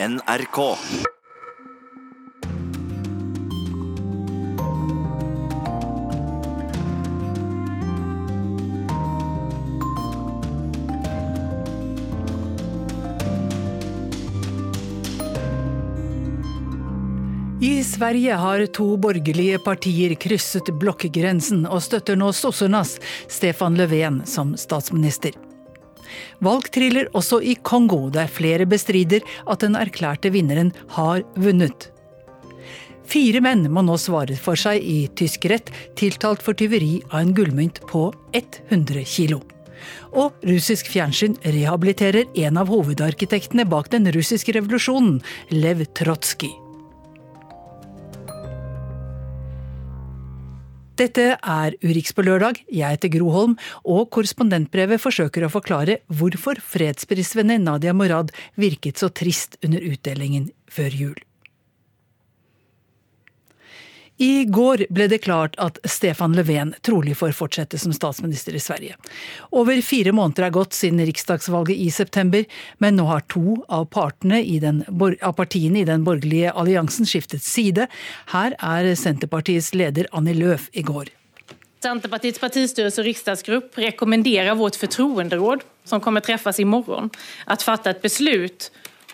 NRK. I Sverige har to borgerlige partier krysset blokkgrensen og støtter nå sossernas Stefan Löfven som statsminister. Valg triller også i Kongo, der flere bestrider at den erklærte vinneren har vunnet. Fire menn må nå svare for seg i tysk rett, tiltalt for tyveri av en gullmynt på 100 kilo. Og russisk fjernsyn rehabiliterer en av hovedarkitektene bak den russiske revolusjonen, Lev Trotskij. Dette er Urix på lørdag. Jeg heter Gro Holm, og korrespondentbrevet forsøker å forklare hvorfor fredsprisvenner Nadia Morad virket så trist under utdelingen før jul. I går ble det klart at Stefan Löfven trolig får fortsette som statsminister i Sverige. Over fire måneder er gått siden riksdagsvalget i september, men nå har to av, i den, av partiene i den borgerlige alliansen skiftet side. Her er Senterpartiets leder Annie Løf i går. Senterpartiets partistyrelse og riksdagsgrupp rekommenderer vårt fortroenderåd, som kommer treffes i morgen, å fatte et beslut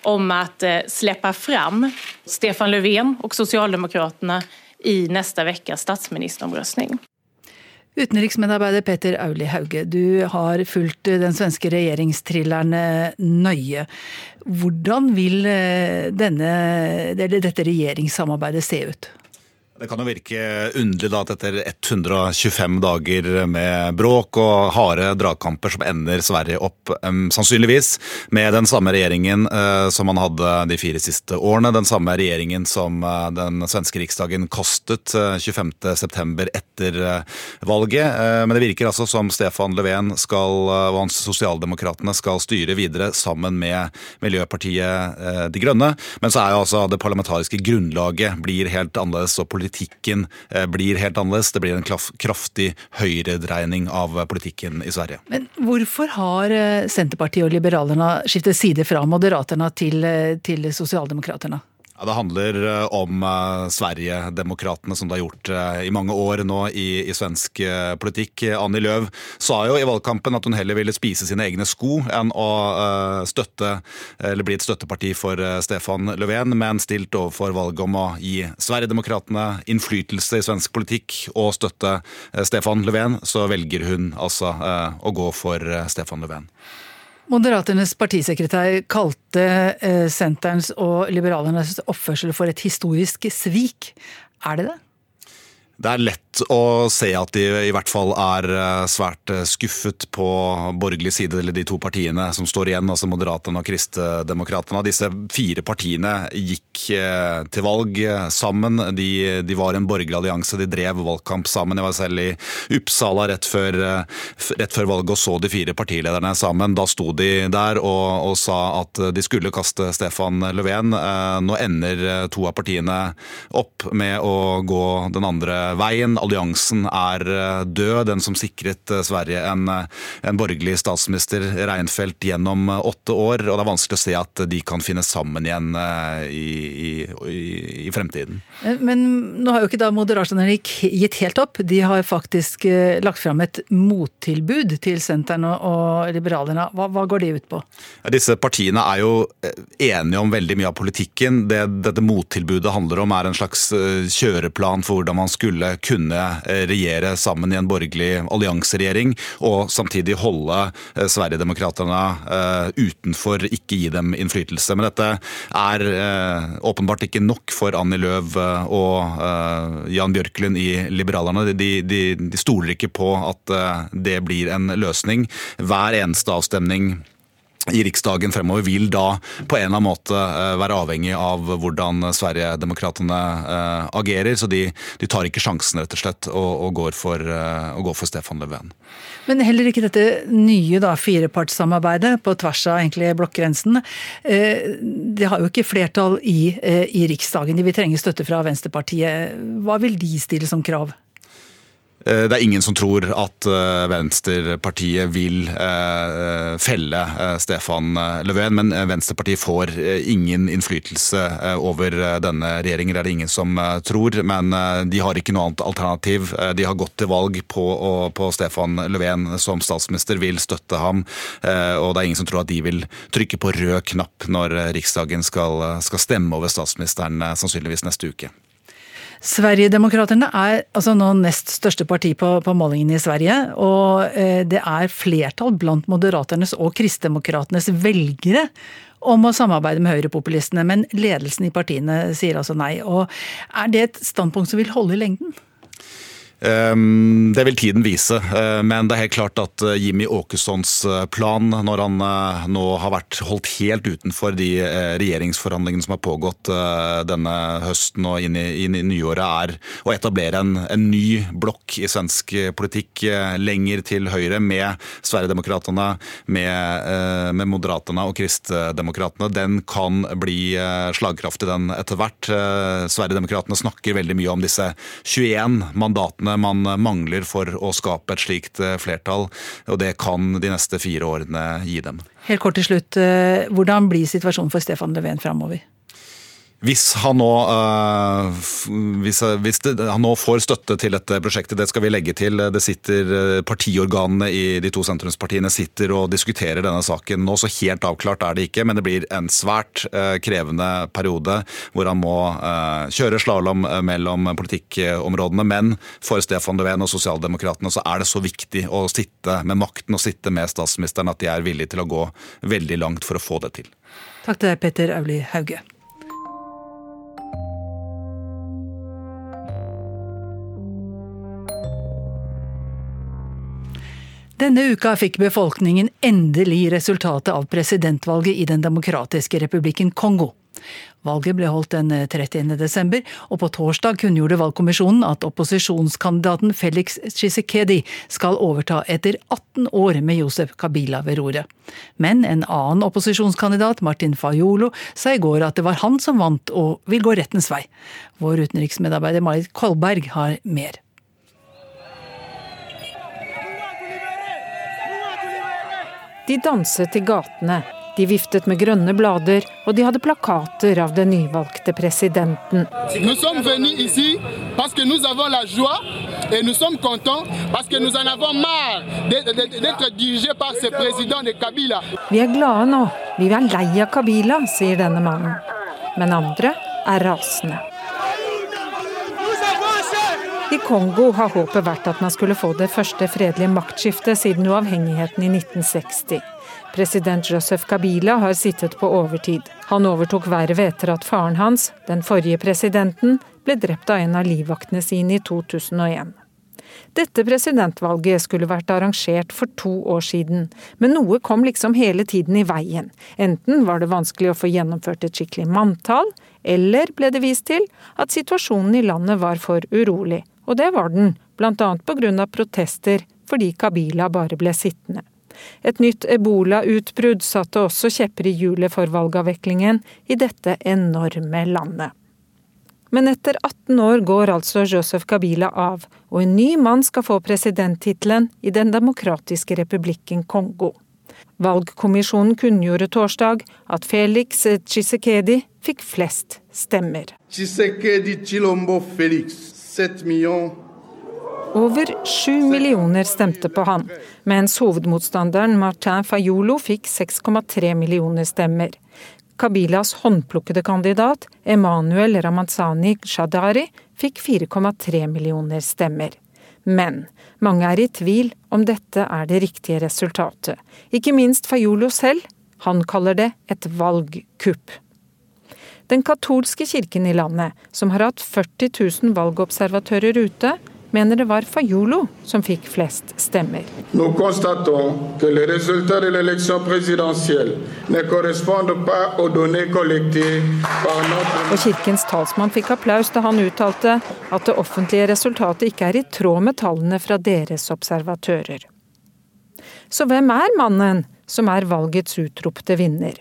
om å eh, slippe fram Stefan Löfven og Socialdemokraterna i neste ukes statsministeromrøstning. Utenriksmedarbeider Peter Auli Hauge, du har fulgt den svenske regjeringstrilleren nøye. Hvordan vil eh, denne, dette regjeringssamarbeidet se ut? Det kan jo virke underlig da at etter 125 dager med bråk og harde dragkamper som ender Sverige opp, um, sannsynligvis med den samme regjeringen uh, som man hadde de fire siste årene. Den samme regjeringen som uh, den svenske riksdagen kostet uh, 25.9. etter valget. men det virker altså som Stefan Löfven skal, og hans Sosialdemokratene skal styre videre sammen med Miljøpartiet De Grønne. Men så er jo altså det parlamentariske grunnlaget blir helt annerledes. og politikken eh, blir helt annerledes. Det blir en kraftig høyredreining av politikken i Sverige. Men hvorfor har eh, Senterpartiet og Liberalerna skiftet side fra Moderaterna til, eh, til Sosialdemokraterna? Ja, Det handler eh, om uh, Sverigedemokraterna, som det har gjort uh, i mange år nå i, i svensk politikk. Annie Løv sa jo i valgkampen at hun heller ville spise sine egne sko enn å støtte, eller bli et støtteparti for Stefan Löfven, men stilt overfor valget om å gi Sverigedemokraterna innflytelse i svensk politikk og støtte Stefan Löfven, så velger hun altså å gå for Stefan Löfven. Moderaternes partisekretær kalte eh, Senterns og Liberalernes oppførsel for et historisk svik. Er det det? Det er lett å se at de i hvert fall er eh, svært eh, skuffet på borgerlig side, eller de to partiene som står igjen, altså Moderaterna og Kristdemokraterna. Disse fire partiene gikk eh, til valg sammen. De, de, var en borgerlig allianse, de drev valgkamp sammen. Jeg var selv i Uppsala rett før, rett før valget og så de fire partilederne sammen. Da sto de der og, og sa at de skulle kaste Stefan Löfven. Nå ender to av partiene opp med å gå den andre veien. Alliansen er eh, død, den som sikret eh, Sverige en, eh, en borgerlig statsminister, Reinfeldt, gjennom åtte år. Og det er vanskelig å se at de kan finne sammen igjen i, i, i fremtiden. Men nå har jo ikke da Moderaterna gitt helt opp. De har faktisk lagt fram et mottilbud til Senteren og Liberalerne. Hva, hva går det ut på? Ja, disse partiene er jo enige om veldig mye av politikken. Det dette mottilbudet handler om er en slags kjøreplan for hvordan man skulle skulle kunne eh, regjere sammen i en borgerlig allianseregjering, og samtidig holde eh, Sverigedemokraterna eh, utenfor, ikke gi dem innflytelse. Men dette er åpenbart ikke nok for Annie Løv og Jan Bjørklund i Liberalerne. De, de, de stoler ikke på at det blir en løsning. Hver eneste avstemning i Riksdagen fremover vil da på en eller annen måte eh, være avhengig av hvordan Sverigedemokraterna eh, agerer. Så de, de, tar ikke sjansen rett og slett og, og går, for, eh, og går for Stefan Löfven. Men heller ikke dette nye da, firepartssamarbeidet på tvers av egentlig blokkgrensen. Det har jo ikke flertall i, i Riksdagen. De vil trenge støtte fra Venstrepartiet. Hva vil de stille som krav? Eh, det er ingen som tror at eh, Venstrepartiet vil eh, felle Stefan Löfven, men Venstrepartiet får ingen innflytelse over denne regjeringen. Det er det ingen som tror, men de har ikke noe annet alternativ. De har gått til valg på, på Stefan Löfven som statsminister, vil støtte ham, og det er ingen som tror at de vil trykke på rød knapp når Riksdagen skal, skal stemme over statsministeren sannsynligvis neste uke. Sverigedemokraterna er altså nå nest største parti på, på målingene i Sverige. Og eh, det er flertall blant moderaternes og kristdemokratenes velgere om å samarbeide med høyrepopulistene. Men ledelsen i partiene sier altså nei. Og er det et standpunkt som vil holde i lengden? Ehm, det vil tiden vise, eh, men det er helt klart at eh, Jimmy Åkessons eh, plan, når han nå har vært holdt helt utenfor de regjeringsforhandlingene som har pågått denne høsten og inn i, inn i nyåret, er å etablere en, en, ny blokk i svensk politikk lenger til høyre, med Sverigedemokraterna, med, med Moderaterne og Kristdemokraterna. Den kan bli slagkraftig, den etter hvert. Sverigedemokraterna snakker veldig mye om disse 21 mandatene man mangler for å skape et slikt eh, flertall. Og det kan de neste fire årene gi dem. Helt kort til slutt, eh, Hvordan blir situasjonen for Stefan Löfven framover? Hvis han nå, uh, hvis, hvis det, han nå får støtte til dette prosjektet, det skal vi legge til. Det sitter Partiorganene i de to sentrumspartiene sitter og diskuterer denne saken nå, så helt avklart er det ikke. Men det blir en svært uh, krevende periode hvor han må kjøre slalåm mellom politikkområdene. Men for Stefan Löfven og sosialdemokratene så er det så viktig å sitte med makten og sitte med statsministeren at de er villige til å gå veldig langt for å få det til. Takk til deg, Petter Auli Hauge. Denne uka fikk befolkningen endelig resultatet av presidentvalget i Den demokratiske republikken Kongo. Valget ble holdt den 30. desember, og på torsdag kunngjorde valgkommisjonen at opposisjonskandidaten Felix Tshisekedi skal overta etter 18 år med Josef Kabila ved roret. Men en annen opposisjonskandidat, Martin Fayolo, sa i går at det var han som vant og vil gå rettens vei. Vår utenriksmedarbeider Marit Kolberg har mer. De danset i gatene, de viftet med grønne blader, og de hadde plakater av den nyvalgte presidenten. Vi er glade nå, vi er lei av Kabila, sier denne mannen. Men andre er rasende. I Kongo har håpet vært at man skulle få det første fredelige maktskiftet siden uavhengigheten i 1960. President Joseph Kabila har sittet på overtid. Han overtok vervet etter at faren hans, den forrige presidenten, ble drept av en av livvaktene sine i 2001. Dette presidentvalget skulle vært arrangert for to år siden, men noe kom liksom hele tiden i veien. Enten var det vanskelig å få gjennomført et skikkelig manntall, eller ble det vist til at situasjonen i landet var for urolig, og det var den, grunn av protester fordi Kabila bare ble sittende. Et nytt ebolautbrudd satte også kjepper i hjulet for valgavviklingen i dette enorme landet. Men etter 18 år går altså Joseph Kabila av, og en ny mann skal få presidenttittelen i Den demokratiske republikken Kongo. Valgkommisjonen kunngjorde torsdag at Felix Tshisekedi fikk flest stemmer. Tshisekedi Chilombo Felix over sju millioner stemte på han, mens hovedmotstanderen Martin Fayolo fikk 6,3 millioner stemmer. Kabilas håndplukkede kandidat Emanuel Ramazani Shadari fikk 4,3 millioner stemmer. Men mange er i tvil om dette er det riktige resultatet. Ikke minst Fayolo selv. Han kaller det et valgkupp. Den katolske kirken i landet, som har hatt 40 000 valgobservatører ute, mener det var Fayolo som fikk flest stemmer. Og kirkens talsmann fikk applaus da han uttalte at det offentlige resultatet ikke er i tråd med tallene fra deres observatører. Så hvem er mannen som er valgets utropte vinner?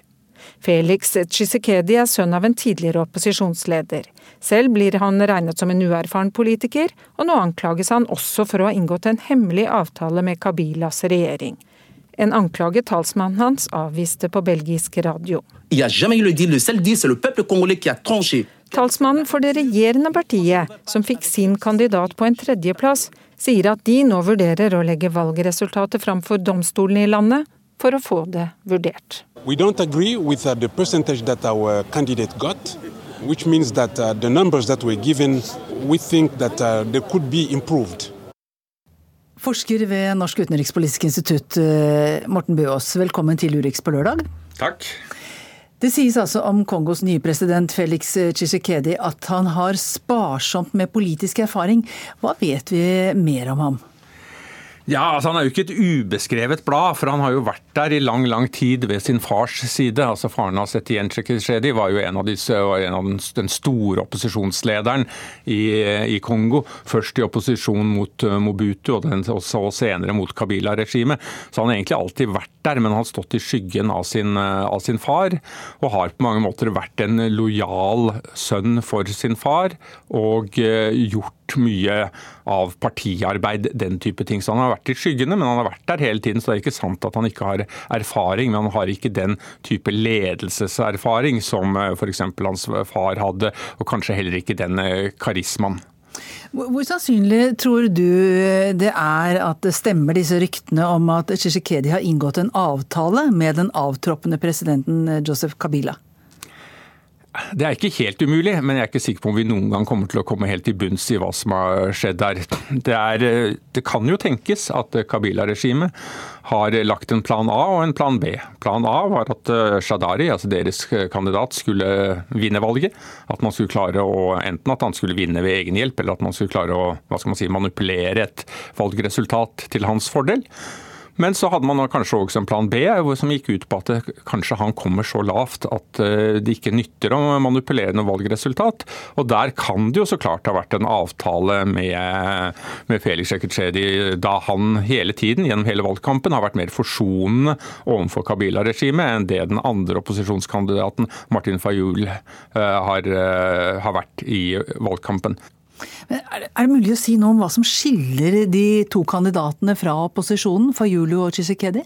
Felix Tshisekedi er sønn av en tidligere opposisjonsleder. Selv blir han regnet som en uerfaren politiker, og nå anklages han også for å ha inngått en hemmelig avtale med Kabilas regjering. En anklage talsmannen hans avviste på belgisk radio. Talsmannen for det regjerende partiet, som fikk sin kandidat på en tredjeplass, sier at de nå vurderer å legge valgresultatet fram for domstolen i landet for å få det vurdert. We don't agree with uh, the percentage that our candidate got, which means that uh, the numbers that were given, we think that uh, they could be improved. Forsker ved Norsk utenrikspolitisk institutt, Morten Bøås, velkommen til Urix på lørdag. Takk. Det sies altså om Kongos nye president Felix Tshisekedi at han har sparsomt med politisk erfaring. Hva vet vi mer om ham? Ja, altså Han er jo ikke et ubeskrevet blad, for han har jo vært der i lang lang tid ved sin fars side. altså Faren hans Etienne Tshisekedi var jo en av, disse, en av den, den, store opposisjonslederen i, i, Kongo. Først i opposisjon mot uh, Mobutu, og, den, og så senere mot Kabila-regimet. Så han har egentlig alltid vært der, men han har stått i skyggen av sin, uh, av sin far. Og har på mange måter vært en lojal sønn for sin far, og uh, gjort mye av partiarbeid, den type ting. Så han har vært i skyggene, men han har vært der hele tiden. Så det er ikke sant at han ikke har erfaring, men han har ikke den type ledelseserfaring som eh, f.eks. hans far hadde, og kanskje heller ikke den eh, karismaen. Hvor sannsynlig tror du det er at det stemmer disse ryktene om at Tshisekedi har inngått en avtale med den avtroppende presidenten eh, Joseph Kabila? Det er ikke helt umulig, men jeg er ikke sikker på om vi noen gang kommer til å komme helt til bunns i hva som har skjedd der. Det, er, det kan jo tenkes at Kabila-regimet har lagt en plan A og en plan B. Plan A var at eh, Shadari, altså deres kandidat, skulle vinne valget. At man skulle klare å, Enten at han skulle vinne ved egen hjelp, eller at man skulle klare å hva skal man si, manipulere et valgresultat til hans fordel. Men så hadde man kanskje også en plan B, som gikk ut på at kanskje han kommer så lavt at eh, det ikke nytter å manipulere noe valgresultat. Og der kan det jo så klart ha vært en avtale med, med Felix Sekretjedi da han hele tiden, gjennom hele valgkampen, har vært mer forsonende overfor Kabila-regimet enn det den andre opposisjonskandidaten Martin Fayul eh, har, eh, har vært i valgkampen. Men er, det, mulig å si noe om hva som skiller de to kandidatene fra opposisjonen, Fayulu og Chisekedi?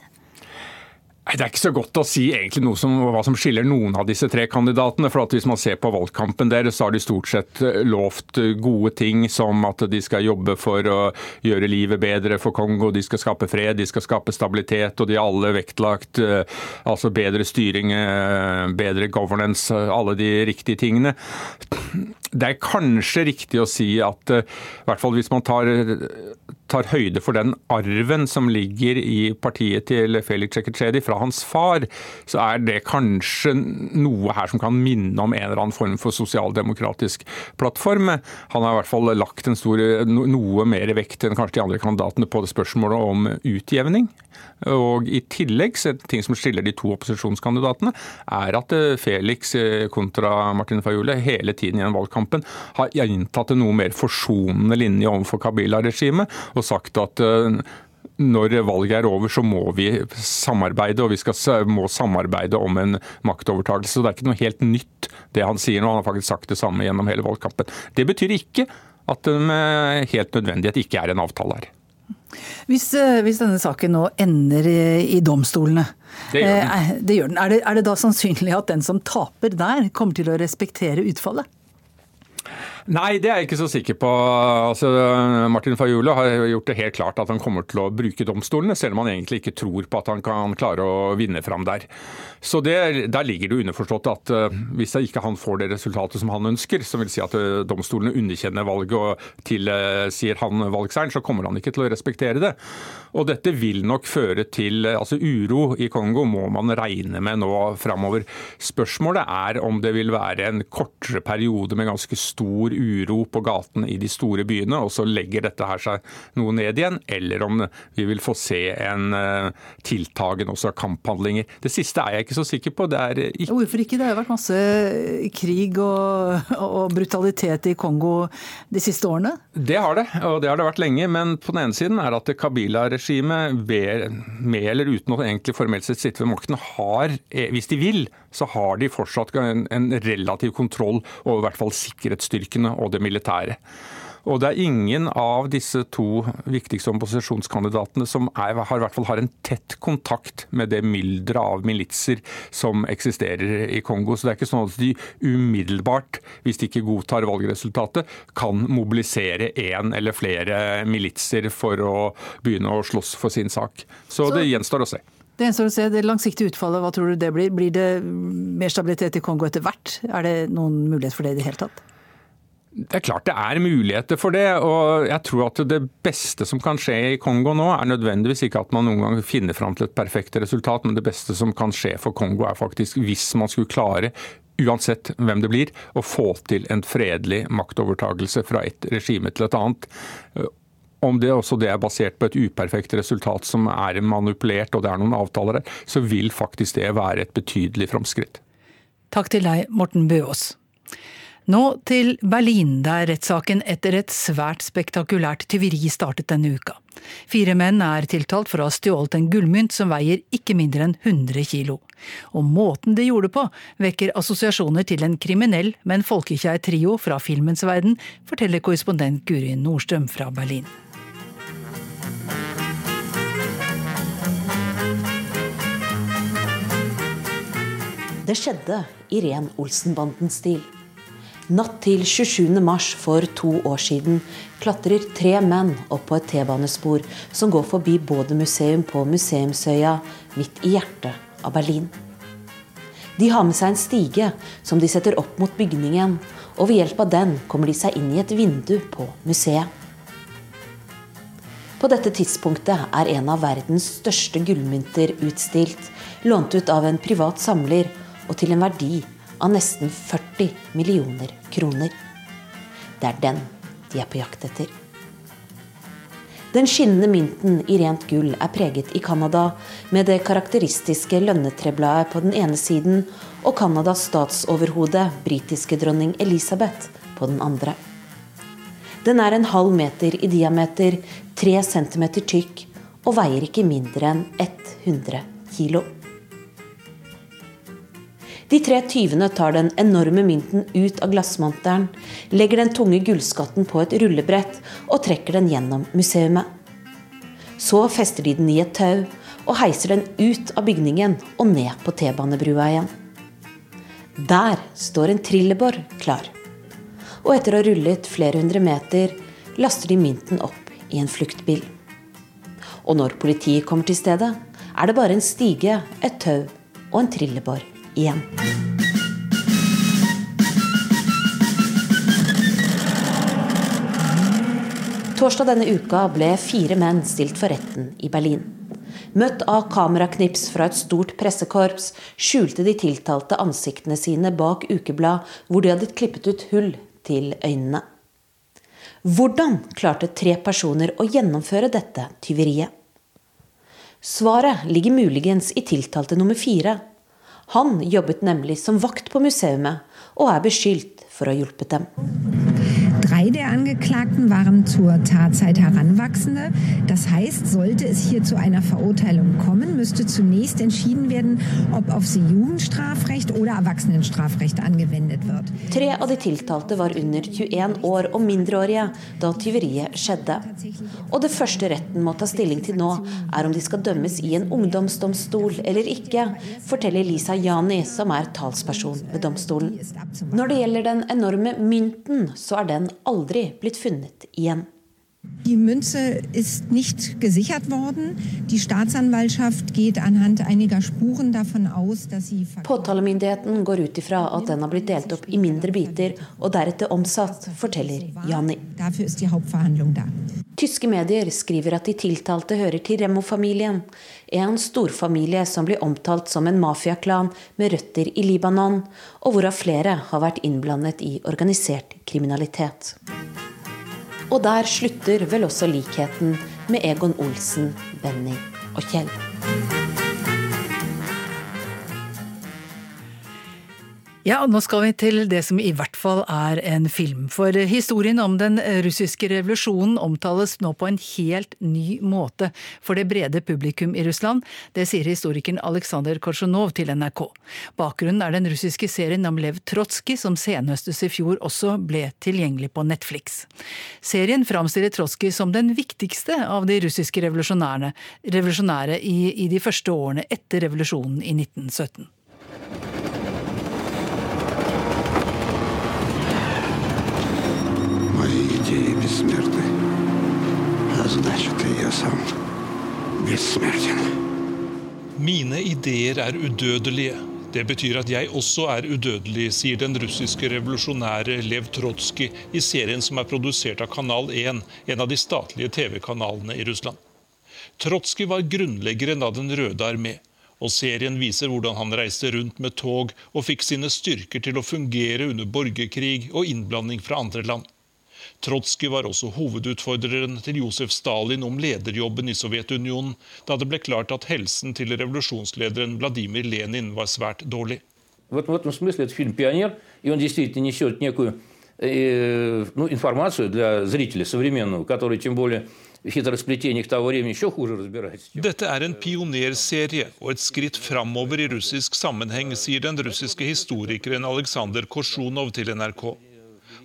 Det er ikke så godt å si egentlig noe som, hva som skiller noen av disse tre kandidatene. for Hvis man ser på valgkampen deres, så har de stort sett eh, lovt eh, gode ting som at de skal jobbe for å gjøre livet bedre for Kongo, de skal skape fred, de skal skape stabilitet, og de har alle vektlagt eh, altså bedre styring, bedre governance, alle de riktige tingene. Det er kanskje riktig å si at i hvert fall hvis man tar tar høyde for den arven som ligger i partiet til Felix Tsjeketsjedi fra hans far, så er det kanskje noe her som kan minne om en eller annen form for sosialdemokratisk plattform. Han har i hvert fall lagt stor, noe mer vekt enn kanskje de andre kandidatene på det spørsmålet om utjevning. Og I tillegg, ting som skiller de to opposisjonskandidatene, er at eh, Felix eh, kontra Martin Fayule hele tiden gjennom valgkampen har inntatt en noe mer forsonende linje overfor Kabila-regimet og sagt at eh, når valget er over, så må vi samarbeide, og vi skal, må samarbeide om en maktovertakelse. Det er ikke noe helt nytt det han sier nå. Han har faktisk sagt det samme gjennom hele valgkampen. Det betyr ikke at det med helt nødvendighet ikke er en avtale her. Hvis, eh, hvis, denne saken nå ender i, i domstolene, det gjør den. Eh, det gjør den. Er, det, er det da sannsynlig at den som taper der, kommer til å respektere utfallet? Nei, det er jeg ikke så sikker på. Altså, Martin Fajula har gjort det helt klart at han kommer til å bruke domstolene, selv om han egentlig ikke tror på at han kan klare å vinne fram der. Så det, Der ligger det underforstått at uh, hvis ikke han får det resultatet som han ønsker, som vil si at uh, domstolene underkjenner valget og tilsier uh, han valgseieren, så kommer han ikke til å respektere det. Og dette vil nok føre til altså Uro i Kongo må man regne med nå framover. Spørsmålet er om det vil være en kortere periode med ganske stor uro på gatene i de store byene, og så legger dette her seg noe ned igjen, eller om vi vil få se en uh, tiltagen også kamphandlinger. Det siste er jeg ikke så sikker på. Ikke... Hvorfor ikke? Det har jo vært masse krig og, og, brutalitet i Kongo de siste årene? Det har det, og det har det vært lenge. Men på den ene siden er at Kabila-regimet, med eller uten å egentlig formelt sett sitte ved makten, har, eh, hvis de vil, så har de fortsatt en, en relativ kontroll over i hvert fall sikkerhetsstyrkene og det militære. Og det er ingen av disse to viktigste opposisjonskandidatene som er, har, i hvert fall har en tett kontakt med det mylderet av militser som eksisterer i Kongo. Så det er ikke sånn at de umiddelbart, hvis de ikke godtar valgresultatet, kan mobilisere én eller flere militser for å begynne å slåss for sin sak. Så, Så det gjenstår å se. Det gjenstår å se. Det langsiktige utfallet, hva tror du det blir? Blir det mer stabilitet i Kongo etter hvert? Er det noen mulighet for det i det hele tatt? Det er klart det er muligheter for det. og jeg tror at Det beste som kan skje i Kongo nå, er nødvendigvis ikke at man noen gang finner fram til et perfekt resultat, men det beste som kan skje for Kongo er faktisk hvis man skulle klare uansett hvem det blir, å få til en fredelig maktovertagelse fra et regime til et annet. Om det også det er basert på et uperfekt resultat som er manipulert og det er noen avtaler der, så vil faktisk det være et betydelig framskritt. Takk til deg, Morten Bøås. Nå til Berlin, der rettssaken etter et svært spektakulært tyveri startet denne uka. Fire menn er tiltalt for å ha stjålet en gullmynt som veier ikke mindre enn 100 kilo. Og måten de gjorde på, vekker assosiasjoner til en kriminell, men folkekjær trio fra filmens verden, forteller korrespondent Guri Nordstrøm fra Berlin. Det skjedde i ren Olsen-banden-stil. Natt til 27. mars for to år siden klatrer tre menn opp på et T-banespor som går forbi Både-museum på Museumsøya, midt i hjertet av Berlin. De har med seg en stige som de setter opp mot bygningen, og ved hjelp av den kommer de seg inn i et vindu på museet. På dette tidspunktet er en av verdens største gullmynter utstilt, lånt ut av en privat samler og til en verdi av nesten 40 millioner kroner. Det er den de er på jakt etter. Den skinnende mynten i rent gull er preget i Canada med det karakteristiske lønnetrebladet på den ene siden og Canadas statsoverhode, britiske dronning Elisabeth, på den andre. Den er en halv meter i diameter, tre centimeter tykk og veier ikke mindre enn 100 kilo. De tre tyvene tar den enorme mynten ut av glassmonteren, legger den tunge gullskatten på et rullebrett og trekker den gjennom museet. Så fester de den i et tau og heiser den ut av bygningen og ned på T-banebrua igjen. Der står en trillebår klar. Og etter å ha rullet flere hundre meter, laster de mynten opp i en fluktbil. Og når politiet kommer til stedet, er det bare en stige, et tau og en trillebår igjen. Torsdag denne uka ble fire menn stilt for retten i Berlin. Møtt av kameraknips fra et stort pressekorps skjulte de tiltalte ansiktene sine bak ukeblad hvor de hadde klippet ut hull til øynene. Hvordan klarte tre personer å gjennomføre dette tyveriet? Svaret ligger muligens i tiltalte nummer fire, han jobbet nemlig som vakt på museet, og er beskyldt for å ha hjulpet dem. Drei der Angeklagten waren zur Tatzeit Heranwachsende. Das heißt, sollte es hier zu einer Verurteilung kommen, müsste zunächst entschieden werden, ob auf sie Jugendstrafrecht oder Erwachsenenstrafrecht angewendet wird. Tre av de tiltalte var under 21 år og mindreårige da tyveriet skjedde. Og det første retten må ta stilling til nå, er om de skal dømmes i en ungdomsdomstol eller ikke, forteller Lisa Jani, som er talsperson ved domstolen. Når det gjelder den enorme mynten, så er den aldri blitt funnet igjen. Die Münze ist nicht gesichert worden. Die Staatsanwaltschaft geht anhand einiger Spuren davon aus, dass sie Påtalemyndigheten går ut ifra at den har blitt delt opp i mindre biter og deretter omsatt, forteller Jani. Dafür ist die Hauptverhandlung da. Tyske medier skriver at de tiltalte hører til Remo-familien, en storfamilie som blir omtalt som en mafiaklan med røtter i Libanon, og hvorav flere har vært innblandet i organisert kriminalitet. Og der slutter vel også likheten med Egon Olsen, Benny og Kjell. Ja, nå skal vi til det som i hvert fall er en film. For historien om den russiske revolusjonen omtales nå på en helt ny måte for det brede publikum i Russland. Det sier historikeren Aleksandr Korsjunov til NRK. Bakgrunnen er den russiske serien om Lev Trotskij, som senhøstes i fjor også ble tilgjengelig på Netflix. Serien framstiller Trotskij som den viktigste av de russiske revolusjonære i, i de første årene etter revolusjonen i 1917. бессмертны. А значит, и я сам бессмертен. Mine ideer er udødelige. Det betyr at jeg også er udødelig, sier den russiske revolusjonære Lev Trotskij i serien som er produsert av Kanal 1, en av de statlige TV-kanalene i Russland. Trotskij var grunnleggeren av Den røde armé, og serien viser hvordan han reiste rundt med tog og fikk sine styrker til å fungere under borgerkrig og innblanding fra andre land. Trotskij var også hovedutfordreren til Josef Stalin om lederjobben i Sovjetunionen, da det ble klart at helsen til revolusjonslederen Vladimir Lenin var svært dårlig. Вот в этом смысле это фильм «Пионер», и он действительно несет некую э, ну, информацию для зрителя современного, который тем более в хитросплетениях того времени еще хуже разбирается. Dette er en pionerserie og et skritt framover i russisk sammenheng, sier den russiske historikeren Aleksandr Korsjunov til NRK.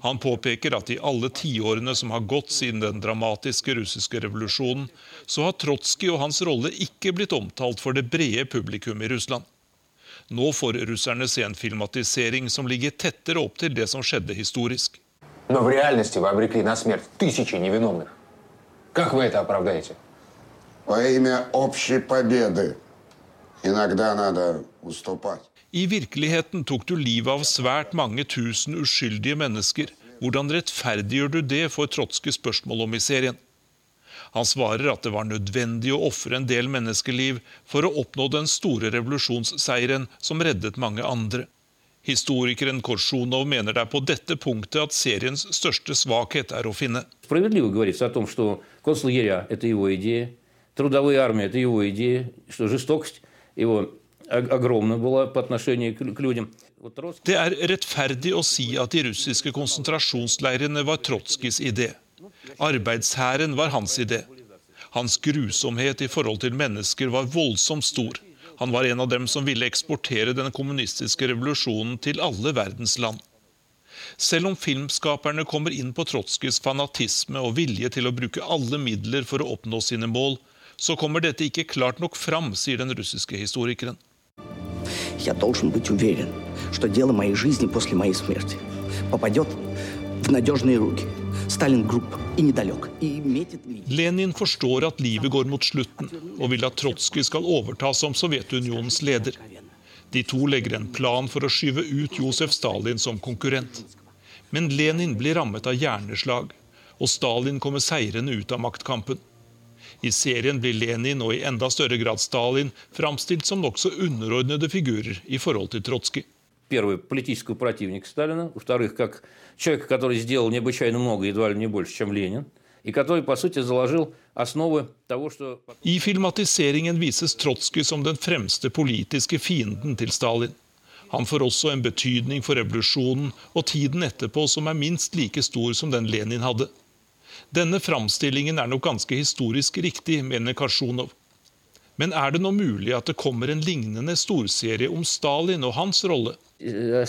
Han påpeker at i alle tiårene som har gått siden den dramatiske russiske revolusjonen, så har Trotskij og hans rolle ikke blitt omtalt for det brede publikum i Russland. Nå får russerne se en filmatisering som ligger tettere opp til det som skjedde historisk. Но в реальности вы обрекли на смерть тысячи невиновных. Как вы это оправдаете? Во имя общей победы иногда надо уступать. I virkeligheten tok du livet av svært mange tusen uskyldige mennesker. Hvordan rettferdiggjør du det, får Trotskij spørsmål om i serien. Han svarer at det var nødvendig å ofre en del menneskeliv for å oppnå den store revolusjonsseieren som reddet mange andre. Historikeren Korsjunov mener det er på dette punktet at seriens største svakhet er å finne. Справедливо говорится о том, что концлагеря – это его идея, трудовые армии – это его идея, что жестокость его det er rettferdig å si at de russiske konsentrasjonsleirene var Trotskijs idé. Arbeidshæren var hans idé. Hans grusomhet i forhold til mennesker var voldsomt stor. Han var en av dem som ville eksportere den kommunistiske revolusjonen til alle verdens land. Selv om filmskaperne kommer inn på Trotskijs fanatisme og vilje til å bruke alle midler for å oppnå sine mål, så kommer dette ikke klart nok fram, sier den russiske historikeren. Я должен быть уверен, что дело моей жизни после моей смерти попадет в надежные руки. Stalin Group и недалек. Lenin forstår at livet går mot slutten, og vil at Trotskij skal overta som Sovjetunionens leder. De to legger en plan for å skyve ut Josef Stalin som konkurrent. Men Lenin blir rammet av hjerneslag, og Stalin kommer seirende ut av maktkampen. I serien blir Lenin og i enda større grad Stalin framstilt som nokså underordnede figurer i forhold til Trotskij. Первый политический противник Сталина, во-вторых, как человек, который сделал необычайно много, едва ли не больше, чем Ленин, и который, по сути, заложил основы того, что... I filmatiseringen vises Trotskij som den fremste politiske fienden til Stalin. Han får også en betydning for revolusjonen og tiden etterpå som er minst like stor som den Lenin hadde. Denne framstillingen er nok ganske historisk riktig, mener Karsjonov. Men er det nå mulig at det kommer en lignende storserie om Stalin og hans rolle?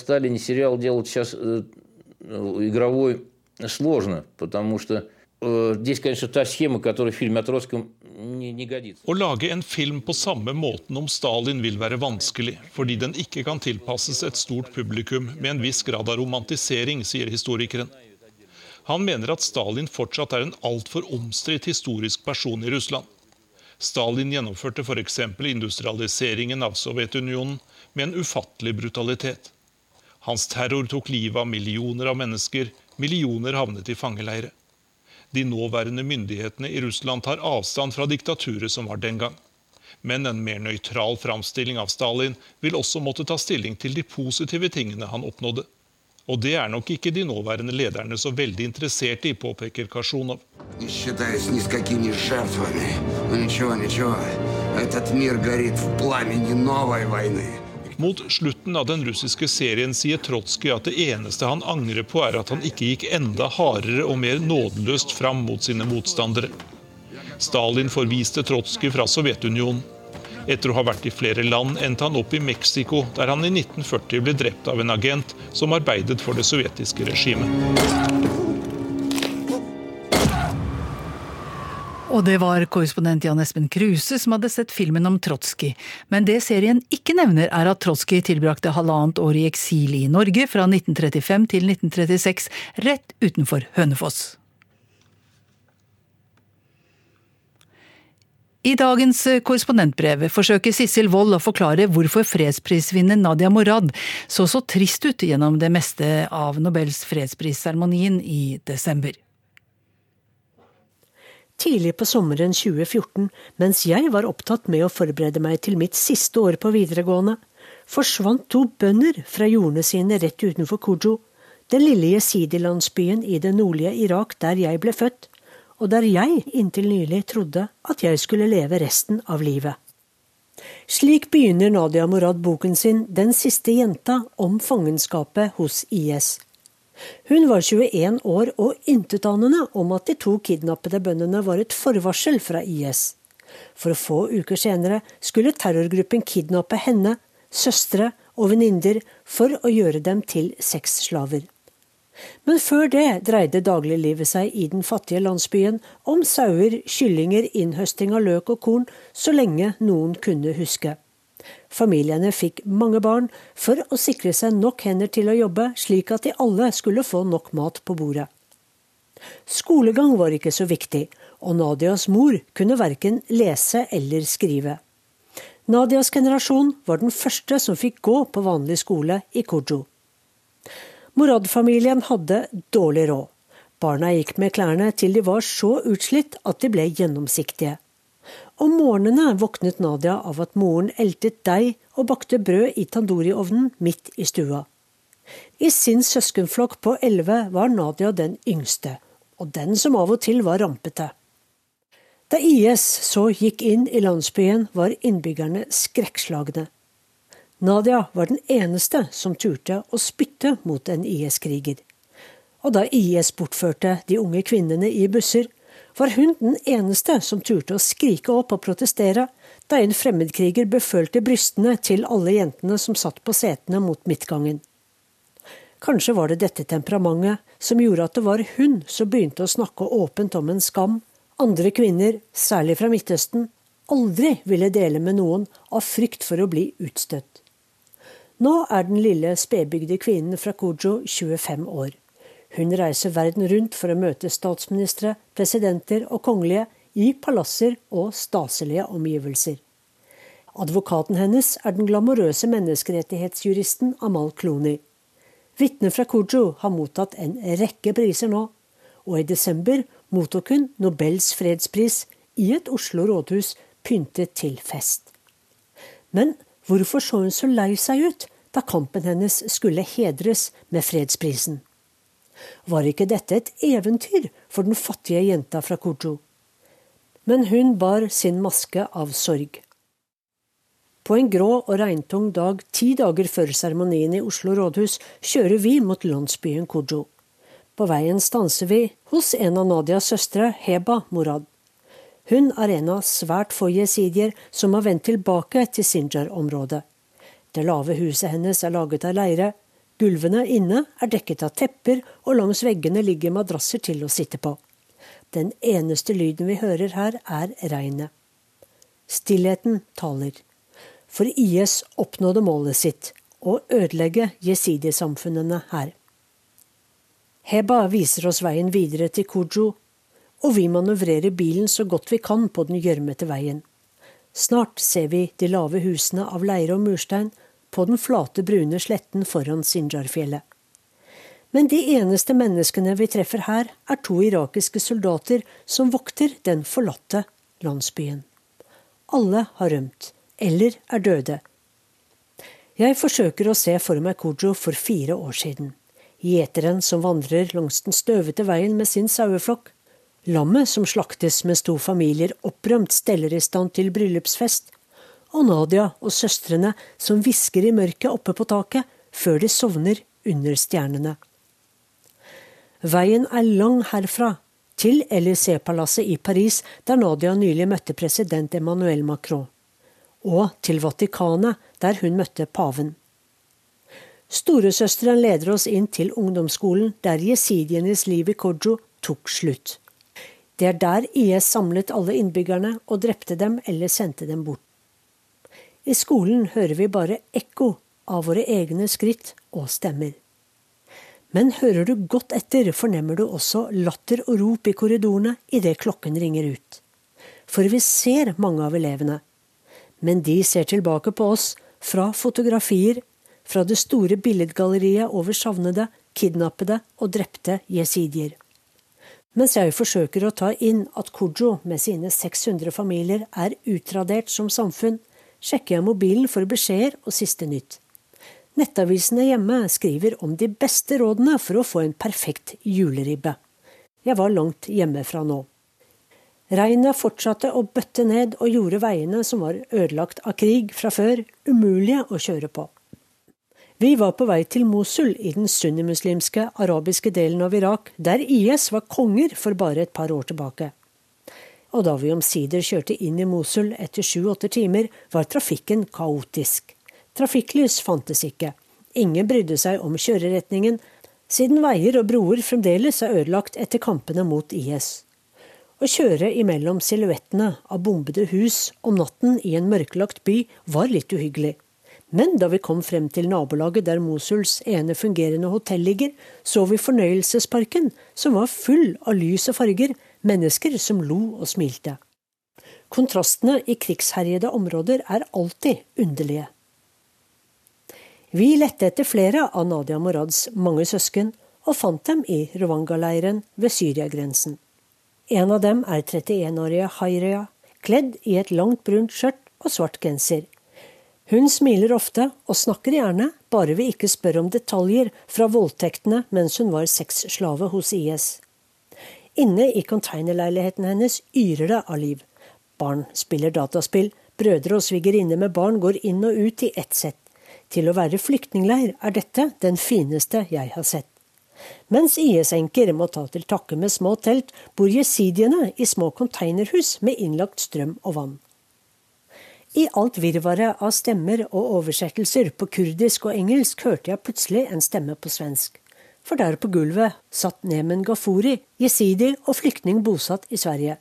Stalin serial делать сейчас игровой сложно, потому что Здесь, конечно, та схема, которая в фильме о Троцком, не, не годится. Å lage en film på samme måten om Stalin vil være vanskelig, fordi den ikke kan tilpasses et stort publikum med en viss grad av romantisering, sier historikeren. Han mener at Stalin fortsatt er en altfor omstridt historisk person i Russland. Stalin gjennomførte f.eks. industrialiseringen av Sovjetunionen med en ufattelig brutalitet. Hans terror tok livet av millioner av mennesker, millioner havnet i fangeleire. De nåværende myndighetene i Russland tar avstand fra diktaturet som var den gang. Men en mer nøytral framstilling av Stalin vil også måtte ta stilling til de positive tingene han oppnådde. Og det er nok ikke de nåværende lederne så veldig interessert i, påpeker Kasjonov. Mot slutten av den russiske serien sier Trotskij at det eneste han angrer på, er at han ikke gikk enda hardere og mer nådeløst fram mot sine motstandere. Stalin forviste Trotskij fra Sovjetunionen. Etter å ha vært i flere land endte han opp i Mexico, der han i 1940 ble drept av en agent som arbeidet for det sovjetiske regimet. Og det var korrespondent Jan Espen Kruse som hadde sett filmen om Trotskij. Men det serien ikke nevner, er at Trotskij tilbrakte halvannet år i eksil i Norge fra 1935 til 1936, rett utenfor Hønefoss. I dagens korrespondentbrev forsøker Sissel Wold å forklare hvorfor fredsprisvinner Nadia Morad så så trist ut gjennom det meste av Nobels fredsprisseremonien i desember. Tidlig på sommeren 2014, mens jeg var opptatt med å forberede meg til mitt siste år på videregående, forsvant to bønder fra jordene sine rett utenfor Kujo, den lille jesidi-landsbyen i det nordlige Irak der jeg ble født, og der jeg inntil nylig trodde at jeg skulle leve resten av livet. Slik begynner Nadia Morad boken sin Den siste jenta om fangenskapet hos IS. Hun var 21 år og intetanende om at de to kidnappede bøndene var et forvarsel fra IS. For få uker senere skulle terrorgruppen kidnappe henne, søstre og venninner for å gjøre dem til sexslaver. Men før det dreide dagliglivet seg i den fattige landsbyen om sauer, kyllinger, innhøsting av løk og korn, så lenge noen kunne huske. Familiene fikk mange barn for å sikre seg nok hender til å jobbe, slik at de alle skulle få nok mat på bordet. Skolegang var ikke så viktig, og Nadias mor kunne verken lese eller skrive. Nadias generasjon var den første som fikk gå på vanlig skole i Kujo. Morad-familien hadde dårlig råd. Barna gikk med klærne til de var så utslitt at de ble gjennomsiktige. Om morgenene våknet Nadia av at moren eltet deig og bakte brød i tandori-ovnen midt i stua. I sin søskenflokk på elleve var Nadia den yngste, og den som av og til var rampete. Da IS så gikk inn i landsbyen, var innbyggerne skrekkslagne. Nadia var den eneste som turte å spytte mot en IS-kriger. Og da IS bortførte de unge kvinnene i busser, var hun den eneste som turte å skrike opp og protestere da en fremmedkriger befølte brystene til alle jentene som satt på setene mot midtgangen. Kanskje var det dette temperamentet som gjorde at det var hun som begynte å snakke åpent om en skam andre kvinner, særlig fra Midtøsten, aldri ville dele med noen av frykt for å bli utstøtt. Nå er den lille spedbygde kvinnen fra Kujo 25 år. Hun reiser verden rundt for å møte statsministre, presidenter og kongelige i palasser og staselige omgivelser. Advokaten hennes er den glamorøse menneskerettighetsjuristen Amal Kloni. Vitner fra Kujo har mottatt en rekke priser nå, og i desember mottok hun Nobels fredspris i et Oslo rådhus pyntet til fest. Men hvorfor så hun så lei seg ut da kampen hennes skulle hedres med fredsprisen? Var ikke dette et eventyr for den fattige jenta fra Kujo? Men hun bar sin maske av sorg. På en grå og regntung dag ti dager før seremonien i Oslo rådhus kjører vi mot landsbyen Kujo. På veien stanser vi hos en av Nadias søstre, Heba Morad. Hun er en av svært få jesidier som har vendt tilbake til Sinjar-området. Det lave huset hennes er laget av leire, Gulvene inne er dekket av tepper, og langs veggene ligger madrasser til å sitte på. Den eneste lyden vi hører her, er regnet. Stillheten taler. For IS oppnådde målet sitt, å ødelegge jesidi-samfunnene her. Heba viser oss veien videre til Kujo, og vi manøvrerer bilen så godt vi kan på den gjørmete veien. Snart ser vi de lave husene av leire og murstein, på den flate, brune sletten foran Sinjarfjellet. Men de eneste menneskene vi treffer her, er to irakiske soldater som vokter den forlatte landsbyen. Alle har rømt, eller er døde. Jeg forsøker å se for meg Kujo for fire år siden. Gjeteren som vandrer langs den støvete veien med sin saueflokk. Lammet som slaktes mens to familier opprømt steller i stand til bryllupsfest og Nadia og søstrene som hvisker i mørket oppe på taket før de sovner under stjernene. Veien er lang herfra, til Élysée-palasset i Paris, der Nadia nylig møtte president Emmanuel Macron, og til Vatikanet, der hun møtte paven. Storesøsteren leder oss inn til ungdomsskolen, der jesidienes liv i Kojo tok slutt. Det er der IS samlet alle innbyggerne og drepte dem eller sendte dem bort. I skolen hører vi bare ekko av våre egne skritt og stemmer. Men hører du godt etter, fornemmer du også latter og rop i korridorene idet klokken ringer ut. For vi ser mange av elevene. Men de ser tilbake på oss fra fotografier, fra det store billedgalleriet over savnede, kidnappede og drepte jesidier. Mens jeg forsøker å ta inn at Kujo med sine 600 familier er utradert som samfunn, sjekker jeg mobilen for beskjeder og siste nytt. Nettavisene hjemme skriver om de beste rådene for å få en perfekt juleribbe. Jeg var langt hjemmefra nå. Regnet fortsatte å bøtte ned og gjorde veiene som var ødelagt av krig fra før, umulige å kjøre på. Vi var på vei til Mosul i den sunnimuslimske arabiske delen av Irak, der IS var konger for bare et par år tilbake. Og da vi omsider kjørte inn i Mosul etter sju-åtte timer, var trafikken kaotisk. Trafikklys fantes ikke. Ingen brydde seg om kjøreretningen, siden veier og broer fremdeles er ødelagt etter kampene mot IS. Å kjøre imellom silhuettene av bombede hus om natten i en mørklagt by var litt uhyggelig. Men da vi kom frem til nabolaget der Mosuls ene fungerende hotell ligger, så vi fornøyelsesparken, som var full av lys og farger, mennesker som lo og smilte. Kontrastene i krigsherjede områder er alltid underlige. Vi lette etter flere av Nadia Morads mange søsken, og fant dem i Rwanga-leiren ved Syria-grensen. En av dem er 31-årige Hairea, kledd i et langt brunt skjørt og svart genser. Hun smiler ofte og snakker gjerne, bare vi ikke spør om detaljer fra voldtektene mens hun var sexslave hos IS. Inne i containerleiligheten hennes yrer det av liv. Barn spiller dataspill, brødre og svigerinner med barn går inn og ut i ett sett. Til å være flyktningleir er dette den fineste jeg har sett. Mens IS-enker må ta til takke med små telt, bor jesidiene i små containerhus med innlagt strøm og vann. I alt virvaret av stemmer og oversettelser på kurdisk og engelsk hørte jeg plutselig en stemme på svensk. For der på gulvet satt Nemen Gafuri, jesidi og flyktning bosatt i Sverige.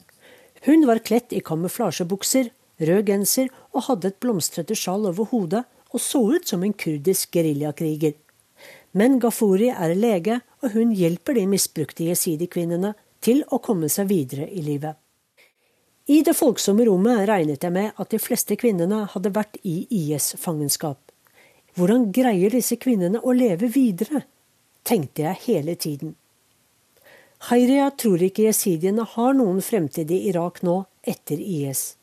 Hun var kledt i kamuflasjebukser, rød genser og hadde et blomstrete sjal over hodet og så ut som en kurdisk geriljakriger. Men Gafuri er lege, og hun hjelper de misbrukte jesidi-kvinnene til å komme seg videre i livet. I det folksomme rommet regnet jeg med at de fleste kvinnene hadde vært i IS-fangenskap. Hvordan greier disse kvinnene å leve videre? tenkte jeg hele tiden. Hairia tror ikke jesidiene har noen fremtid i Irak nå, etter IS.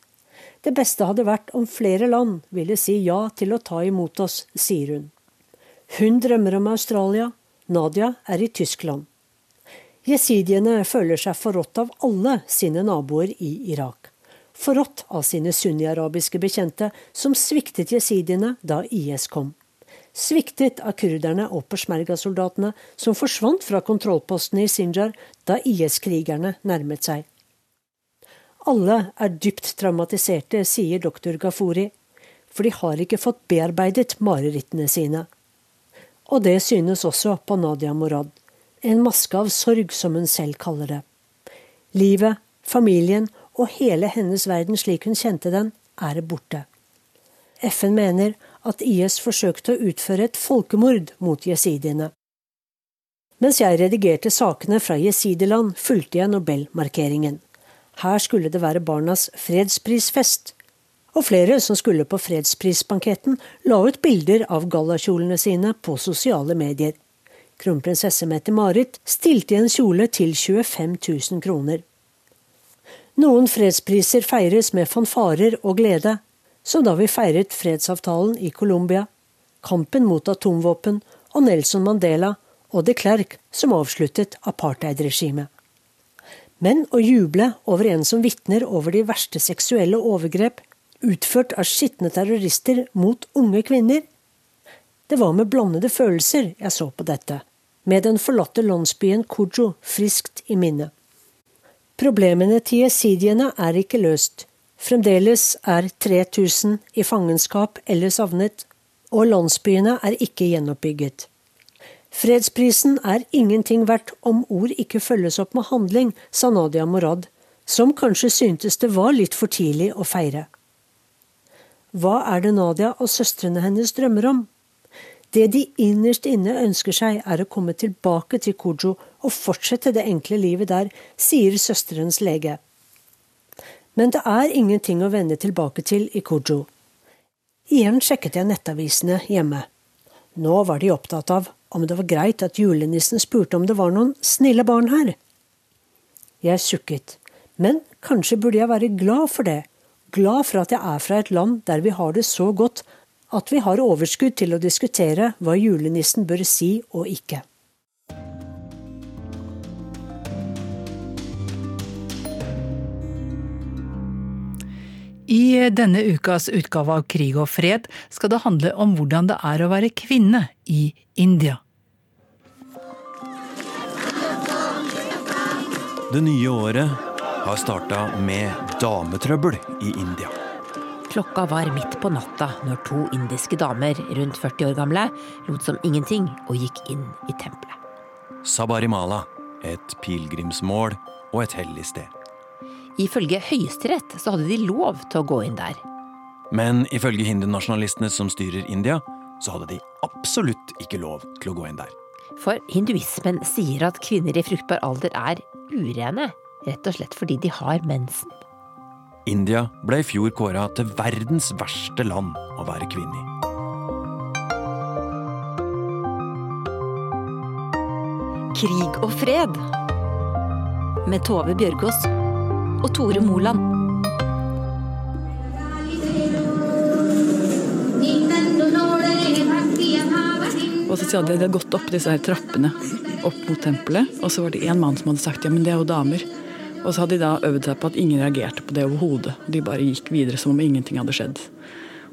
Det beste hadde vært om flere land ville si ja til å ta imot oss, sier hun. Hun drømmer om Australia, Nadia er i Tyskland. Jesidiene føler seg forrådt av alle sine naboer i Irak. Forrådt av sine sunni-arabiske bekjente, som sviktet jesidiene da IS kom. Sviktet av kurderne og peshmerga-soldatene, som forsvant fra kontrollpostene i Sinjar da IS-krigerne nærmet seg. Alle er dypt traumatiserte, sier doktor Gafuri, for de har ikke fått bearbeidet marerittene sine. Og det synes også på Nadia Morad. En maske av sorg, som hun selv kaller det. Livet, familien og hele hennes verden slik hun kjente den, er borte. FN mener at IS forsøkte å utføre et folkemord mot jesidiene. Mens jeg redigerte sakene fra jesidiland, fulgte jeg Nobelmarkeringen. Her skulle det være barnas fredsprisfest. Og flere som skulle på fredsprisbanketten, la ut bilder av gallakjolene sine på sosiale medier. Kronprinsesse Mette-Marit stilte i en kjole til 25 000 kroner. Noen fredspriser feires med fanfarer og glede, som da vi feiret fredsavtalen i Colombia, kampen mot atomvåpen og Nelson Mandela og de Klerk som avsluttet apartheidregimet. Men å juble over en som vitner over de verste seksuelle overgrep, utført av skitne terrorister mot unge kvinner. Det var med blandede følelser jeg så på dette, med den forlatte landsbyen Kujo friskt i minne. Problemene til jesidiene er ikke løst. Fremdeles er 3000 i fangenskap eller savnet, og landsbyene er ikke gjenoppbygget. Fredsprisen er ingenting verdt om ord ikke følges opp med handling, sa Nadia Morad, som kanskje syntes det var litt for tidlig å feire. Hva er det Nadia og søstrene hennes drømmer om? Det de innerst inne ønsker seg, er å komme tilbake til Kujo og fortsette det enkle livet der, sier søsterens lege. Men det er ingenting å vende tilbake til i Kujo. Igjen sjekket jeg nettavisene hjemme. Nå var de opptatt av om det var greit at julenissen spurte om det var noen snille barn her. Jeg sukket, men kanskje burde jeg være glad for det, glad for at jeg er fra et land der vi har det så godt at vi har overskudd til å diskutere hva julenissen bør si og ikke. I denne ukas utgave av Krig og fred skal det handle om hvordan det er å være kvinne i India. Det nye året har starta med dametrøbbel i India. Klokka var midt på natta når to indiske damer rundt 40 år gamle lot som ingenting og gikk inn i tempelet. Sabarimala, et pilegrimsmål og et hellig sted. Ifølge Høyesterett så hadde de lov til å gå inn der. Men ifølge hindunasjonalistene som styrer India, så hadde de absolutt ikke lov til å gå inn der. For hinduismen sier at kvinner i fruktbar alder er urene, rett og slett fordi de har mensen. India ble i fjor kåra til verdens verste land å være kvinne i. Krig og fred med Tove Bjørgaas og Tore Moland. Og så hadde de gått opp disse her trappene opp mot tempelet, og så var det en mann som hadde sagt ja, men det er jo damer. Og så hadde de da øvd seg på at ingen reagerte på det overhodet. De bare gikk videre som om ingenting hadde skjedd.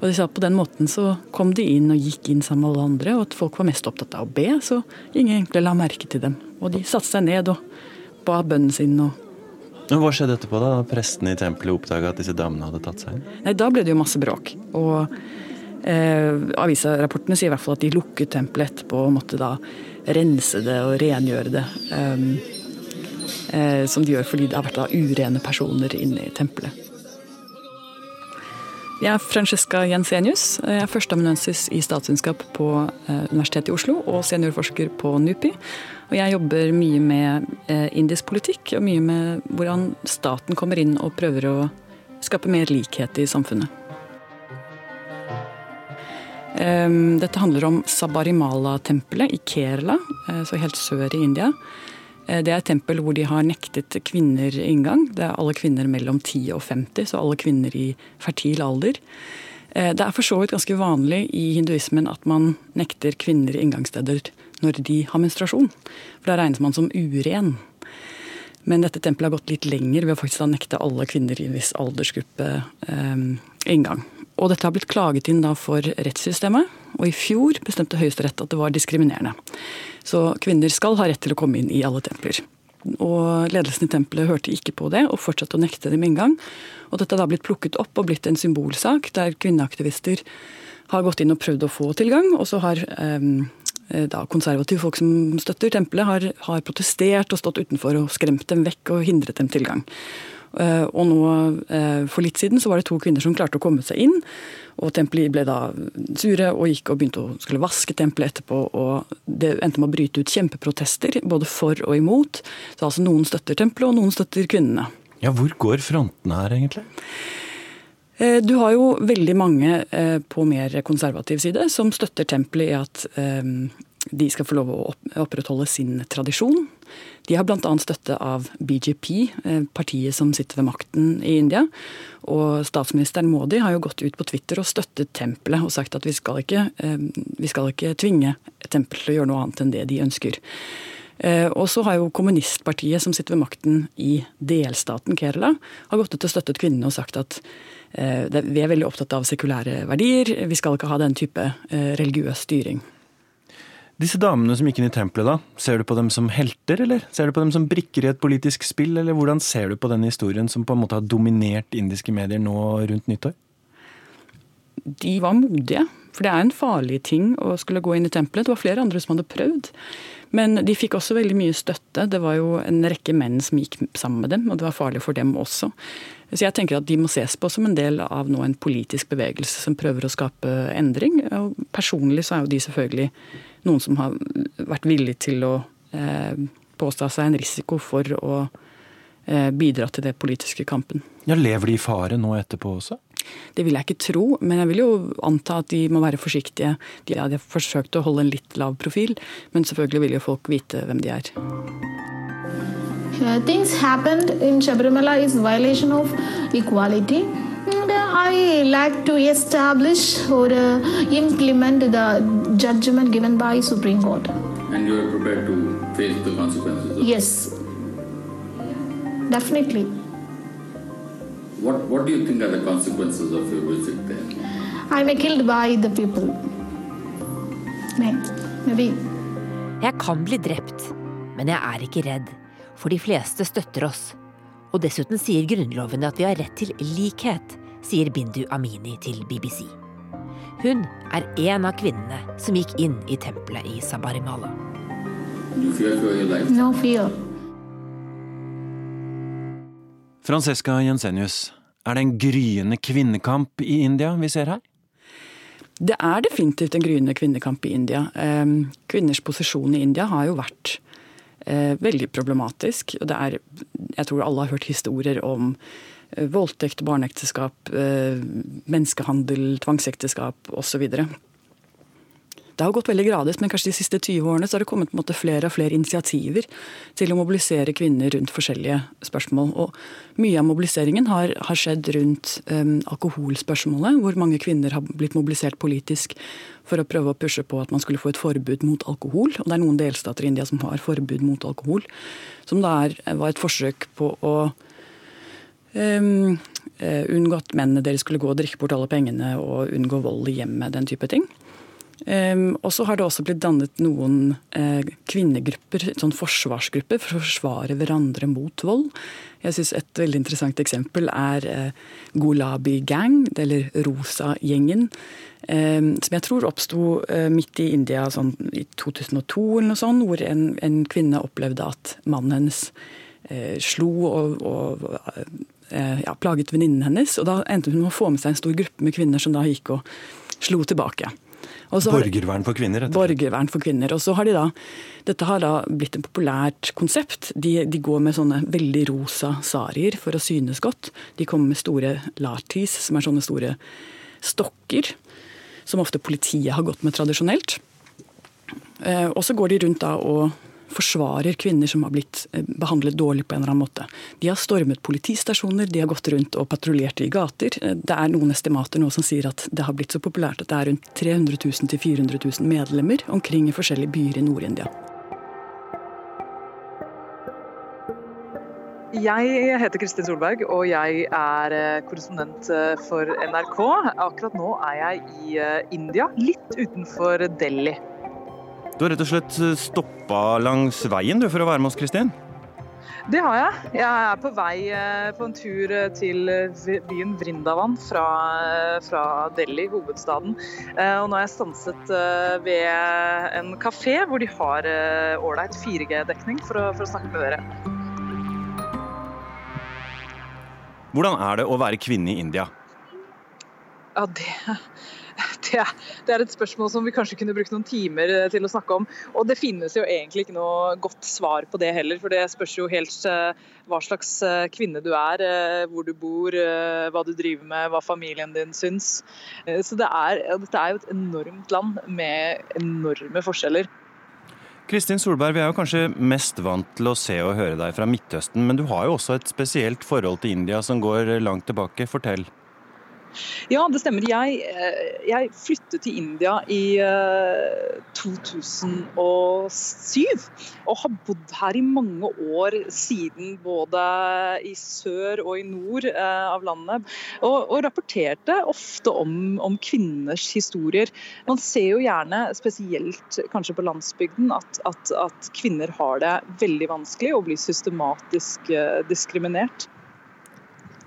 Og de sa at På den måten så kom de inn og gikk inn sammen med alle andre, og at folk var mest opptatt av å be, så ingen egentlig la merke til dem. Og de satte seg ned og ba bønnen sin og Hva skjedde etterpå, da prestene i tempelet oppdaga at disse damene hadde tatt seg inn? Nei, Da ble det jo masse bråk. Og eh, avisrapportene sier i hvert fall at de lukket tempelet etterpå og måtte da rense det og rengjøre det. Um, eh, som de gjør fordi det har vært da urene personer inne i tempelet. Jeg er Francesca Jensenius. Jeg er førsteamanuensis i statsvitenskap på eh, Universitetet i Oslo og seniorforsker på NUPI. Og jeg jobber mye med eh, indisk politikk og mye med hvordan staten kommer inn og prøver å skape mer likhet i samfunnet. Ehm, dette handler om Sabarimala-tempelet i Kerala, eh, så helt sør i India. Det er et tempel hvor de har nektet kvinner inngang. Det er alle kvinner mellom 10 og 50, så alle kvinner i fertil alder. Det er for så vidt ganske vanlig i hinduismen at man nekter kvinner inngangssteder når de har menstruasjon. For da regnes man som uren. Men dette tempelet har gått litt lenger ved å faktisk da nekte alle kvinner i en viss aldersgruppe eh, inngang. Og dette har blitt klaget inn da for rettssystemet, og i fjor bestemte Høyesterett at det var diskriminerende. Så kvinner skal ha rett til å komme inn i alle templer. Og ledelsen i tempelet hørte ikke på det, og fortsatte å nekte dem inngang. Og dette har da blitt plukket opp og blitt en symbolsak, der kvinneaktivister har gått inn og prøvd å få tilgang, og så har Eh, da, konservative folk som støtter tempelet, har, har, protestert og stått utenfor og skremt dem vekk og hindret dem tilgang. Uh, og nå, uh, For litt siden så var det to kvinner som klarte å komme seg inn. og Tempelet ble da sure og gikk og begynte å skulle vaske tempelet etterpå. og Det endte med å bryte ut kjempeprotester, både for og imot. Så altså Noen støtter tempelet, og noen støtter kvinnene. Ja, Hvor går frontene her, egentlig? Eh, du har jo veldig mange eh, på mer konservativ side som støtter tempelet i at eh, de skal få lov å opprettholde sin tradisjon. De har bl.a. støtte av BJP, partiet som sitter ved makten i India. Og statsministeren Modi har jo gått ut på Twitter og støttet tempelet og sagt at vi skal ikke, vi skal ikke tvinge tempelet til å gjøre noe annet enn det de ønsker. Og så har jo kommunistpartiet som sitter ved makten i delstaten Kerala, har gått ut og støttet kvinnene og sagt at vi er veldig opptatt av sekulære verdier, vi skal ikke ha den type eh, religiøs styring. Disse damene som gikk inn i tempelet, da, ser du på dem som helter, eller ser du på dem som brikker i et politisk spill, eller hvordan ser du på denne historien som på en måte har dominert indiske medier nå rundt nyttår? De var modige, for det er en farlig ting å skulle gå inn i tempelet. Det var flere andre som hadde prøvd. Men de fikk også veldig mye støtte. Det var jo en rekke menn som gikk sammen med dem, og det var farlig for dem også. Så jeg tenker at de må ses på som en del av nå en politisk bevegelse som prøver å skape endring. Og personlig så er jo de selvfølgelig noen som har vært villig til å eh, påstå seg en risiko for å eh, bidra til det politiske kampen. Ja, Lever de i fare nå etterpå også? Det vil jeg ikke tro, men jeg vil jo anta at de må være forsiktige. De har forsøkt å holde en litt lav profil, men selvfølgelig vil jo folk vite hvem de er. Uh, things happened in Shabrimala is violation of equality. And I like to establish or uh, implement the judgment given by Supreme Court. And you are prepared to face the consequences? yes, definitely. What, what do you think are the consequences of your visit there? I may killed by the people. Maybe. Jeg kan bli drept, men jeg er ikke redd, for de fleste støtter oss. Og dessuten sier Grunnloven at vi har rett til likhet, sier Bindu Amini til BBC. Hun er en av kvinnene som gikk inn i tempelet i Sabarimala. No fear. Francesca Jensenius, er det en gryende kvinnekamp i India vi ser her? Det er definitivt en gryende kvinnekamp i India. Ehm, kvinners posisjon i India har jo vært eh, veldig problematisk. Det er, jeg tror alle har hørt historier om eh, voldtekt, barneekteskap, eh, menneskehandel, tvangsekteskap osv. Det har gått veldig gradvis, men kanskje de siste 20 årene så har det kommet på en måte flere og flere initiativer til å mobilisere kvinner rundt forskjellige spørsmål. Og mye av mobiliseringen har, har skjedd rundt um, alkoholspørsmålet, hvor mange kvinner har blitt mobilisert politisk for å prøve å pushe på at man skulle få et forbud mot alkohol. Og det er noen delstater i India som har forbud mot alkohol. Som da er, var et forsøk på å um, unngå at mennene deres skulle gå og drikke bort alle pengene og unngå vold i hjemmet, den type ting. Um, og så har det også blitt dannet noen uh, kvinnegrupper, sånn forsvarsgrupper, for å forsvare hverandre mot vold. Jeg synes Et veldig interessant eksempel er uh, Gulabi Gang, eller Rosa-gjengen. Um, som jeg tror oppsto uh, midt i India sånn, i 2002, eller noe sånt, hvor en, en kvinne opplevde at mannen hennes slo og, og ja, plaget venninnen hennes. og Da endte hun med å få med seg en stor gruppe med kvinner som da gikk og slo tilbake. Borgervern for kvinner? Etter. Borgervern for kvinner. Og så har de da, Dette har da blitt et populært konsept. De, de, går med sånne veldig rosa sarier for å synes godt. De kommer med store latis, som er sånne store stokker. Som ofte politiet har gått med tradisjonelt. Eh, og så går de rundt da og forsvarer kvinner som har blitt eh, behandlet dårlig på en eller annen måte. De har stormet politistasjoner, de har gått rundt og patruljert i gater. Eh, det er noen estimater nå som sier at det har blitt så populært at det er rundt 300 000 til 400 000 medlemmer omkring i forskjellige byer i Nord-India. Jeg heter Kristin Solberg, og jeg er eh, korrespondent for NRK. Akkurat nå er jeg i India, litt utenfor Delhi. Du har rett og slett eh, stoppa langs veien du, for å være med oss, Kristin? Det har jeg. Jeg er på vei eh, på en tur eh, til byen Vrindavan fra, fra Delhi, hovedstaden. Og nå er jeg stanset ved en kafé hvor de har ålreit 4G-dekning for, for, å snakke med dere. Hvordan er det å være kvinne i India? Ja, det det, det, er et spørsmål som vi kanskje kunne brukt noen timer eh, til å snakke om. Og det finnes jo egentlig ikke noe godt svar på det heller, for det spørs jo helt eh, hva slags eh, kvinne du er, hvor du bor, hva du driver med, hva familien din syns. Så det er, dette er jo et enormt land med enorme forskjeller. Kristin Solberg, vi er jo kanskje mest vant til å se og høre deg fra Midtøsten, men du har jo også et spesielt forhold til India som går langt tilbake. Fortell. Ja, det stemmer. Jeg, eh, jeg flyttet til India i 2007. Og har bodd her i mange år siden, både i sør og i nord eh, av landet. Og, og rapporterte ofte om, om, kvinners historier. Man ser jo gjerne, spesielt kanskje på landsbygden, at, at, at kvinner har det veldig vanskelig og blir systematisk eh, diskriminert.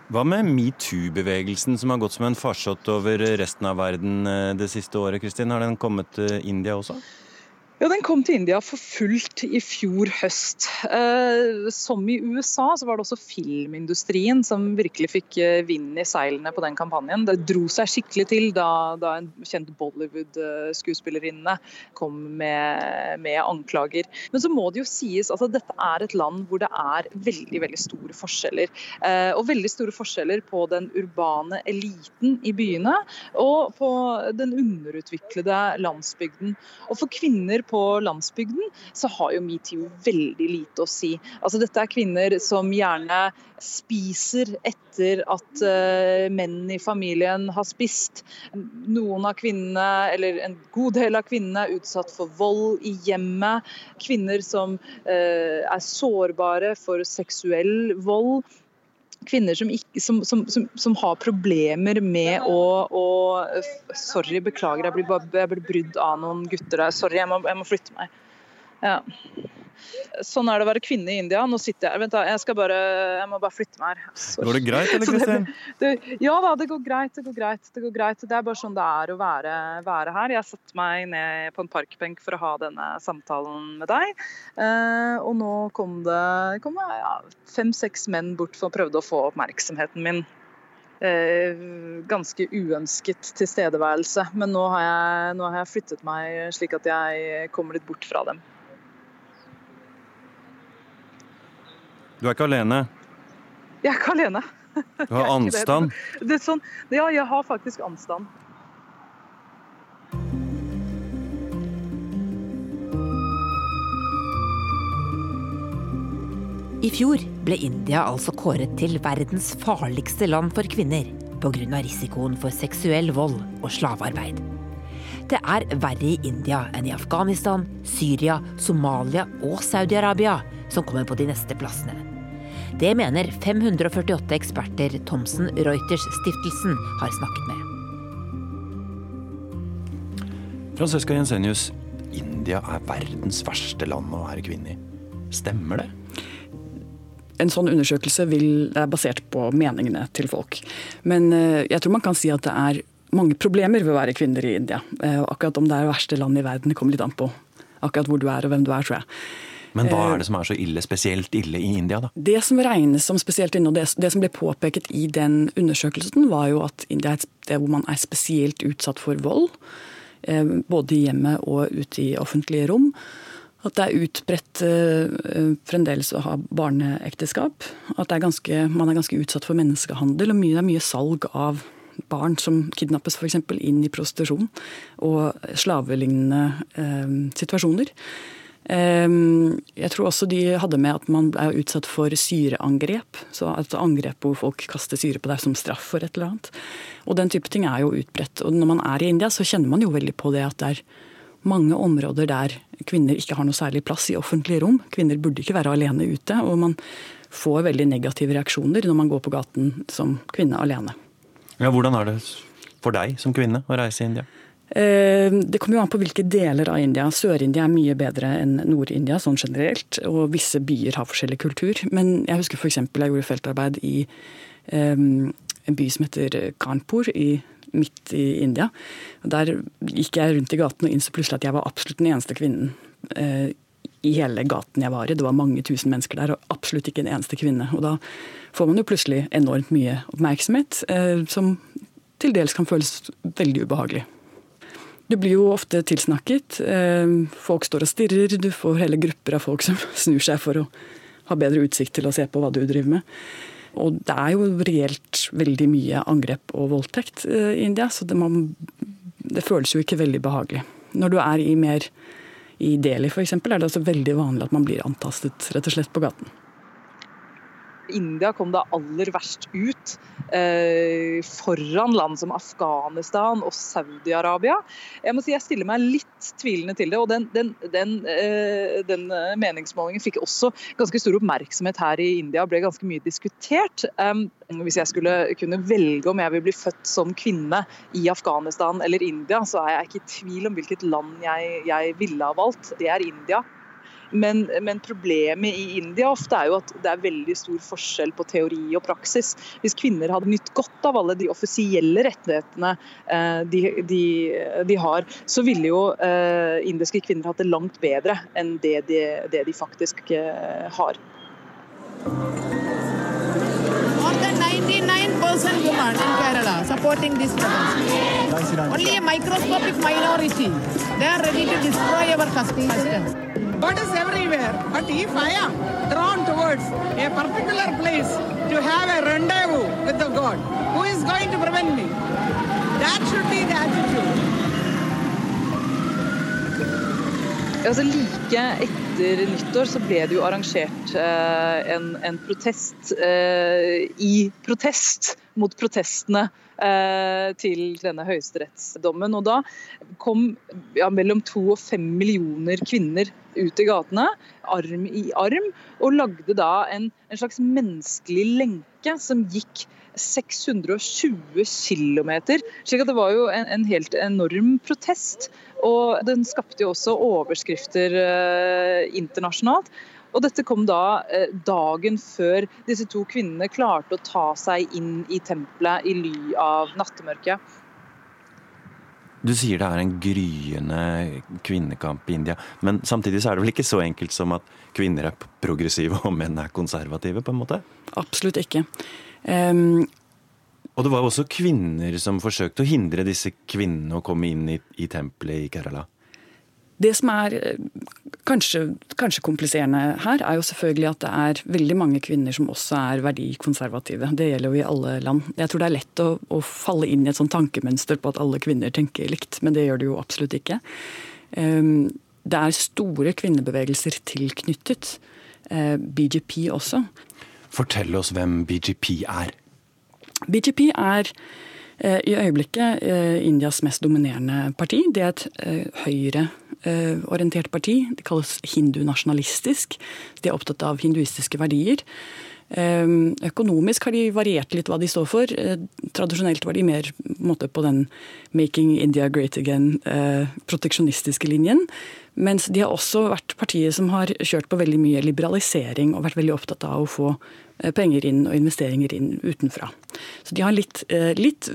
Hva med metoo-bevegelsen som har gått som en farsott over resten av verden eh, det siste året? Kristin? Har den kommet til India også? Ja, Den kom til India for fullt i fjor høst. Eh, som i USA så var det også filmindustrien som virkelig fikk eh, vind i seilene på den kampanjen. Det dro seg skikkelig til da, da en kjent Bollywood-skuespillerinne kom med, med, anklager. Men så må det jo sies at dette er et land hvor det er veldig veldig store forskjeller. Eh, og veldig store forskjeller på den urbane eliten i byene og på den underutviklede landsbygden. Og for kvinner på landsbygden, så har jo metoo veldig lite å si. Altså Dette er kvinner som gjerne spiser etter at uh, menn i familien har spist. Noen av kvinnene, eller en god del av kvinnene, er utsatt for vold i hjemmet. Kvinner som uh, er sårbare for seksuell vold kvinner som, ikke, som, som, som, har problemer med å, å Sorry, beklager, jeg blir, jeg blir brydd av noen gutter der. Sorry, jeg må, jeg må flytte meg. Ja. Sånn er det å være kvinne i India. Nå sitter jeg Vent, da. Jeg, skal bare, jeg må bare flytte meg her. Sorry. Går det greit, eller Kristin? Ja da, det går greit. Det går greit. Det går greit. Det er bare sånn det er å være, være her. Jeg satte meg ned på en parkbenk for å ha denne samtalen med deg. Eh, og nå kom det, kom ja, fem-seks menn bort for å prøve å få oppmerksomheten min. Eh, ganske uønsket tilstedeværelse. Men nå har, jeg, nå har jeg flyttet meg slik at jeg kommer litt bort fra dem. Du er ikke alene? Jeg er ikke alene. Du har anstand? Det. Det sånn, ja, jeg har faktisk anstand. I fjor ble India altså kåret til verdens farligste land for kvinner pga. risikoen for seksuell vold og slavearbeid. Det er verre i India enn i Afghanistan, Syria, Somalia og Saudi-Arabia, som kommer på de neste plassene. Det mener 548 eksperter Thomsen Reuters-stiftelsen har snakket med. Francesca Jensenius, India er verdens verste land å være kvinne i. Stemmer det? En sånn undersøkelse vil, er basert på meningene til folk. Men eh, jeg tror man kan si at det er mange problemer ved å være kvinner i India. Eh, akkurat om det er det verste landet i verden, det kommer litt an på akkurat hvor du er og hvem du er, tror jeg. Men hva er eh, det som er så ille, spesielt ille i India, da? Det som regnes som spesielt ille, og det, det som ble påpeket i den undersøkelsen, var jo at India er et sted hvor man er spesielt utsatt for vold. Eh, både i hjemmet og ute i offentlige rom. At det er utbredt uh, fremdeles å ha barneekteskap. At er ganske, man er ganske utsatt for menneskehandel. og mye, Det er mye salg av barn som kidnappes f.eks. inn i prostitusjon. Og slavelignende eh, situasjoner. Ehm, jeg tror også de hadde med at man ble utsatt for syreangrep. Så et angrep hvor folk kaster syre på deg som straff for et eller annet. Og den type ting er jo utbredt. Og når man er i India, så kjenner man jo veldig på det at det er mange områder der kvinner ikke har noe særlig plass i offentlige rom. Kvinner burde ikke være alene ute. Og man får veldig negative reaksjoner når man går på gaten som kvinne alene. Ja, hvordan er det for deg som kvinne å reise i India? Eh, det kommer jo an på hvilke deler av India. Sør-India er mye bedre enn Nord-India sånn generelt. Og visse byer har forskjellig kultur. Men jeg husker f.eks. jeg gjorde feltarbeid i um, en by som heter Kanpur i, midt i India. Der gikk jeg rundt i gaten og innså plutselig at jeg var absolutt den eneste kvinnen uh, i hele gaten jeg var i. Det var mange tusen mennesker der, og absolutt ikke en eneste kvinne. Og da får man jo plutselig enormt mye oppmerksomhet, uh, som til dels kan føles veldig ubehagelig. Du blir jo ofte tilsnakket. Eh, folk står og stirrer. Du får hele grupper av folk som snur seg for å ha bedre utsikt til å se på hva du driver med. Og det er jo reelt veldig mye angrep og voldtekt eh, i India, så det, man, det føles jo ikke veldig behagelig. Når du er i mer i Delhi f.eks., er det altså veldig vanlig at man blir antastet rett og slett på gaten. India kom da aller verst ut. Eh, foran land som Afghanistan og Saudi-Arabia. Jeg må si jeg stiller meg litt tvilende til det. og Den, den, den, eh, den meningsmålingen fikk også ganske stor oppmerksomhet her i India og ble ganske mye diskutert. Um, hvis jeg skulle kunne velge om jeg vil bli født som kvinne i Afghanistan eller India, så er jeg ikke i tvil om hvilket land jeg, jeg ville ha valgt. Det er India. Men, men, problemet i India ofte er jo at det er veldig stor forskjell på teori og praksis. Hvis kvinner hadde nytt godt av alle de offisielle rettighetene eh, de, de, de, har, så ville jo eh, indiske kvinner hatt det langt bedre enn det de, det de faktisk eh, har. More than 99% women in Kerala supporting this protest. Only a microscopic minority. They are ready to destroy our custom. God is everywhere. But if I am drawn towards a particular place to have a rendezvous with the God, who is going to prevent me? That should be the attitude. Altså Like etter nyttår så ble det jo arrangert eh, en, en, protest eh, i protest mot protestene til denne høyesterettsdommen. Og da kom ja, mellom to og fem millioner kvinner ut i gatene, arm i arm, og lagde da en, en slags menneskelig lenke som gikk 620 km. Slik det var jo en, en, helt enorm protest. Og den skapte jo også overskrifter eh, internasjonalt. Og dette kom da eh, dagen før disse to kvinnene klarte å ta seg inn i tempelet i ly av nattemørket. Du sier det er en gryende kvinnekamp i India, men samtidig så er det vel ikke så enkelt som at kvinner er progressive og menn er konservative, på en måte? Absolutt ikke. Um, og det var også kvinner som forsøkte å hindre disse kvinnene å komme inn i, i tempelet i Kerala? Det som er eh, kanskje, kanskje, kompliserende her, er jo selvfølgelig at det er veldig mange kvinner som også er verdikonservative. Det gjelder jo i alle land. Jeg tror det er lett å, å falle inn i et sånt tankemønster på at alle kvinner tenker likt, men det gjør det jo absolutt ikke. Um, det er store kvinnebevegelser tilknyttet. Eh, BGP også. Fortell oss hvem BGP er. BGP er i øyeblikket uh, Indias mest dominerende parti. Det er et Eh, orientert parti. Det kalles hindunasjonalistisk. De er opptatt av hinduistiske verdier. Eh, økonomisk har de variert litt hva de står for. Eh, tradisjonelt var de mer på den 'making India great again', proteksjonistiske linjen. Mens de har også vært partiet som har kjørt på veldig mye liberalisering og vært veldig opptatt av å få Eh, penger inn og investeringer inn utenfra. Så de har litt, eh, litt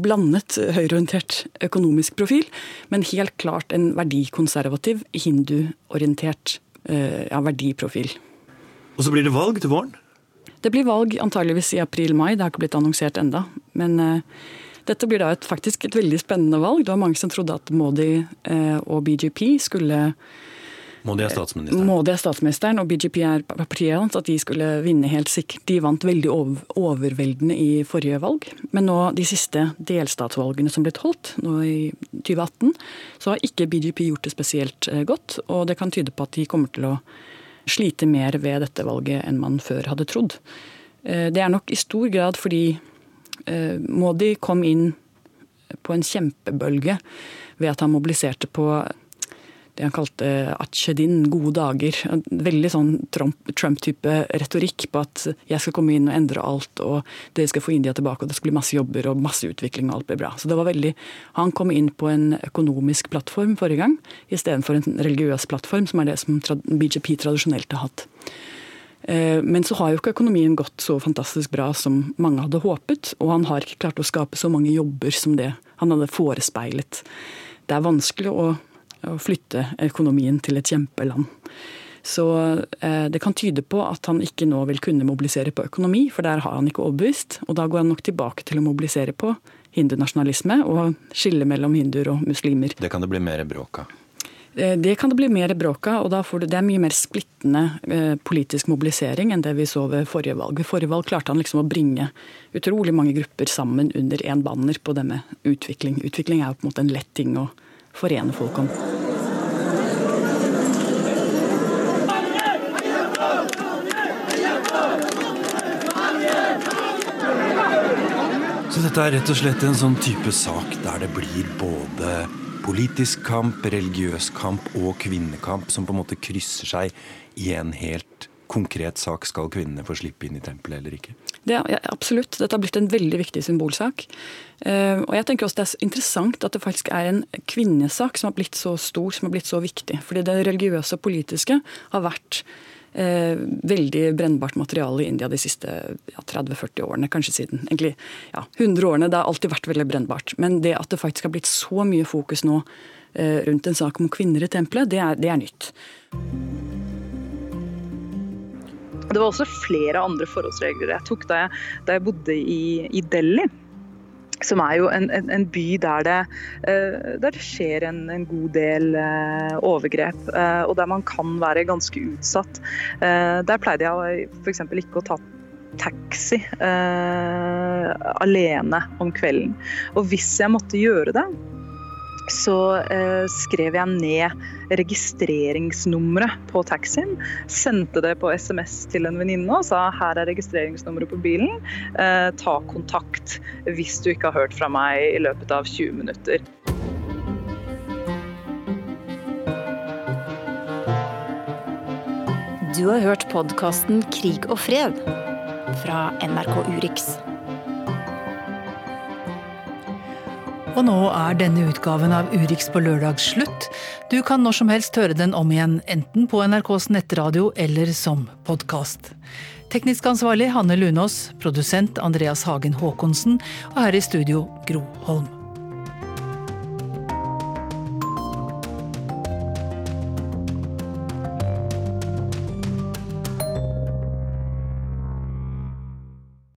blandet høyreorientert økonomisk profil, men helt klart en verdikonservativ, hinduorientert eh, ja, verdiprofil. Og så blir det valg til våren? Det blir valg antageligvis i april-mai. Det har ikke blitt annonsert enda. Men uh, dette blir da et, faktisk et veldig spennende valg. Det var mange som trodde at Modi uh, og BGP skulle Modi er statsministeren. Modi er statsministeren, og BGP er partiet hans. At de skulle vinne helt sikkert. De vant veldig overveldende i forrige valg. Men nå, de siste delstatsvalgene som ble holdt, nå i 2018, så har ikke BGP gjort det spesielt eh, godt. Og det kan tyde på at de kommer til å slite mer ved dette valget enn man før hadde trodd. Eh, det er nok i stor grad fordi eh, Modi kom inn på en kjempebølge ved at han mobiliserte på det han kalte atsjedin, gode dager. Veldig sånn Trump-type retorikk på at jeg skal komme inn og endre alt, og dere skal få India tilbake, og det skal bli masse jobber og masse utvikling, og alt blir bra. Så det var veldig Han kom inn på en økonomisk plattform forrige gang, istedenfor en religiøs plattform, som er det som BJP tradisjonelt har hatt. Eh, men så har jo ikke økonomien gått så fantastisk bra som mange hadde håpet, og han har ikke klart å skape så mange jobber som det han hadde forespeilet. Det er vanskelig å å flytte økonomien til et kjempeland. Så eh, det kan tyde på at han ikke nå vil kunne mobilisere på økonomi, for der har han ikke overbevist. Og da går han nok tilbake til å mobilisere på hindunasjonalisme og skille mellom hinduer og muslimer. Det kan det bli mer bråk av? Eh, det kan det bli mer bråk av, og da får det, det er mye mer splittende eh, politisk mobilisering enn det vi så ved forrige valg. Ved forrige valg klarte han liksom å bringe utrolig mange grupper sammen under én banner på det med utvikling. Utvikling er jo på en måte en lett ting å forene folk om. Så dette er rett og slett en sånn type sak der det blir både politisk kamp, religiøs kamp og kvinnekamp som på en måte krysser seg i en helt konkret sak. Skal kvinnene få slippe inn i tempelet eller ikke? Det, ja, absolutt. Dette har blitt en veldig viktig symbolsak. Uh, og jeg tenker også Det er interessant at det faktisk er en kvinnesak som har blitt så stor, som har blitt så viktig. Fordi det religiøse og politiske har vært eh, veldig brennbart materiale i India de siste ja, 30-40 årene, kanskje siden egentlig ja, 100 årene. Det har alltid vært veldig brennbart. Men det at det faktisk har blitt så mye fokus nå eh, rundt en sak om kvinner i tempelet, det er, det er nytt. Det var også flere andre forholdsregler jeg tok da jeg, da jeg bodde i, i Delhi som er jo en, en, en by der det, uh, der det skjer en, en, god del uh, overgrep, uh, og der man kan være ganske utsatt. der pleide jeg f.eks. ikke å ta taxi alene om kvelden. Og hvis jeg måtte gjøre det, så eh, skrev jeg ned registreringsnummeret på taxien. Sendte det på SMS til en venninne og sa her er registreringsnummeret på bilen. Eh, ta kontakt hvis du ikke har hørt fra meg i løpet av 20 minutter. Du har hørt podkasten Krig og fred fra NRK Urix. Og nå er denne utgaven av Urix på lørdag slutt. Du kan når som helst høre den om igjen, enten på NRKs nettradio eller som podkast. Teknisk ansvarlig Hanne Lunås, produsent Andreas Hagen Haakonsen, og her i studio Gro Holm.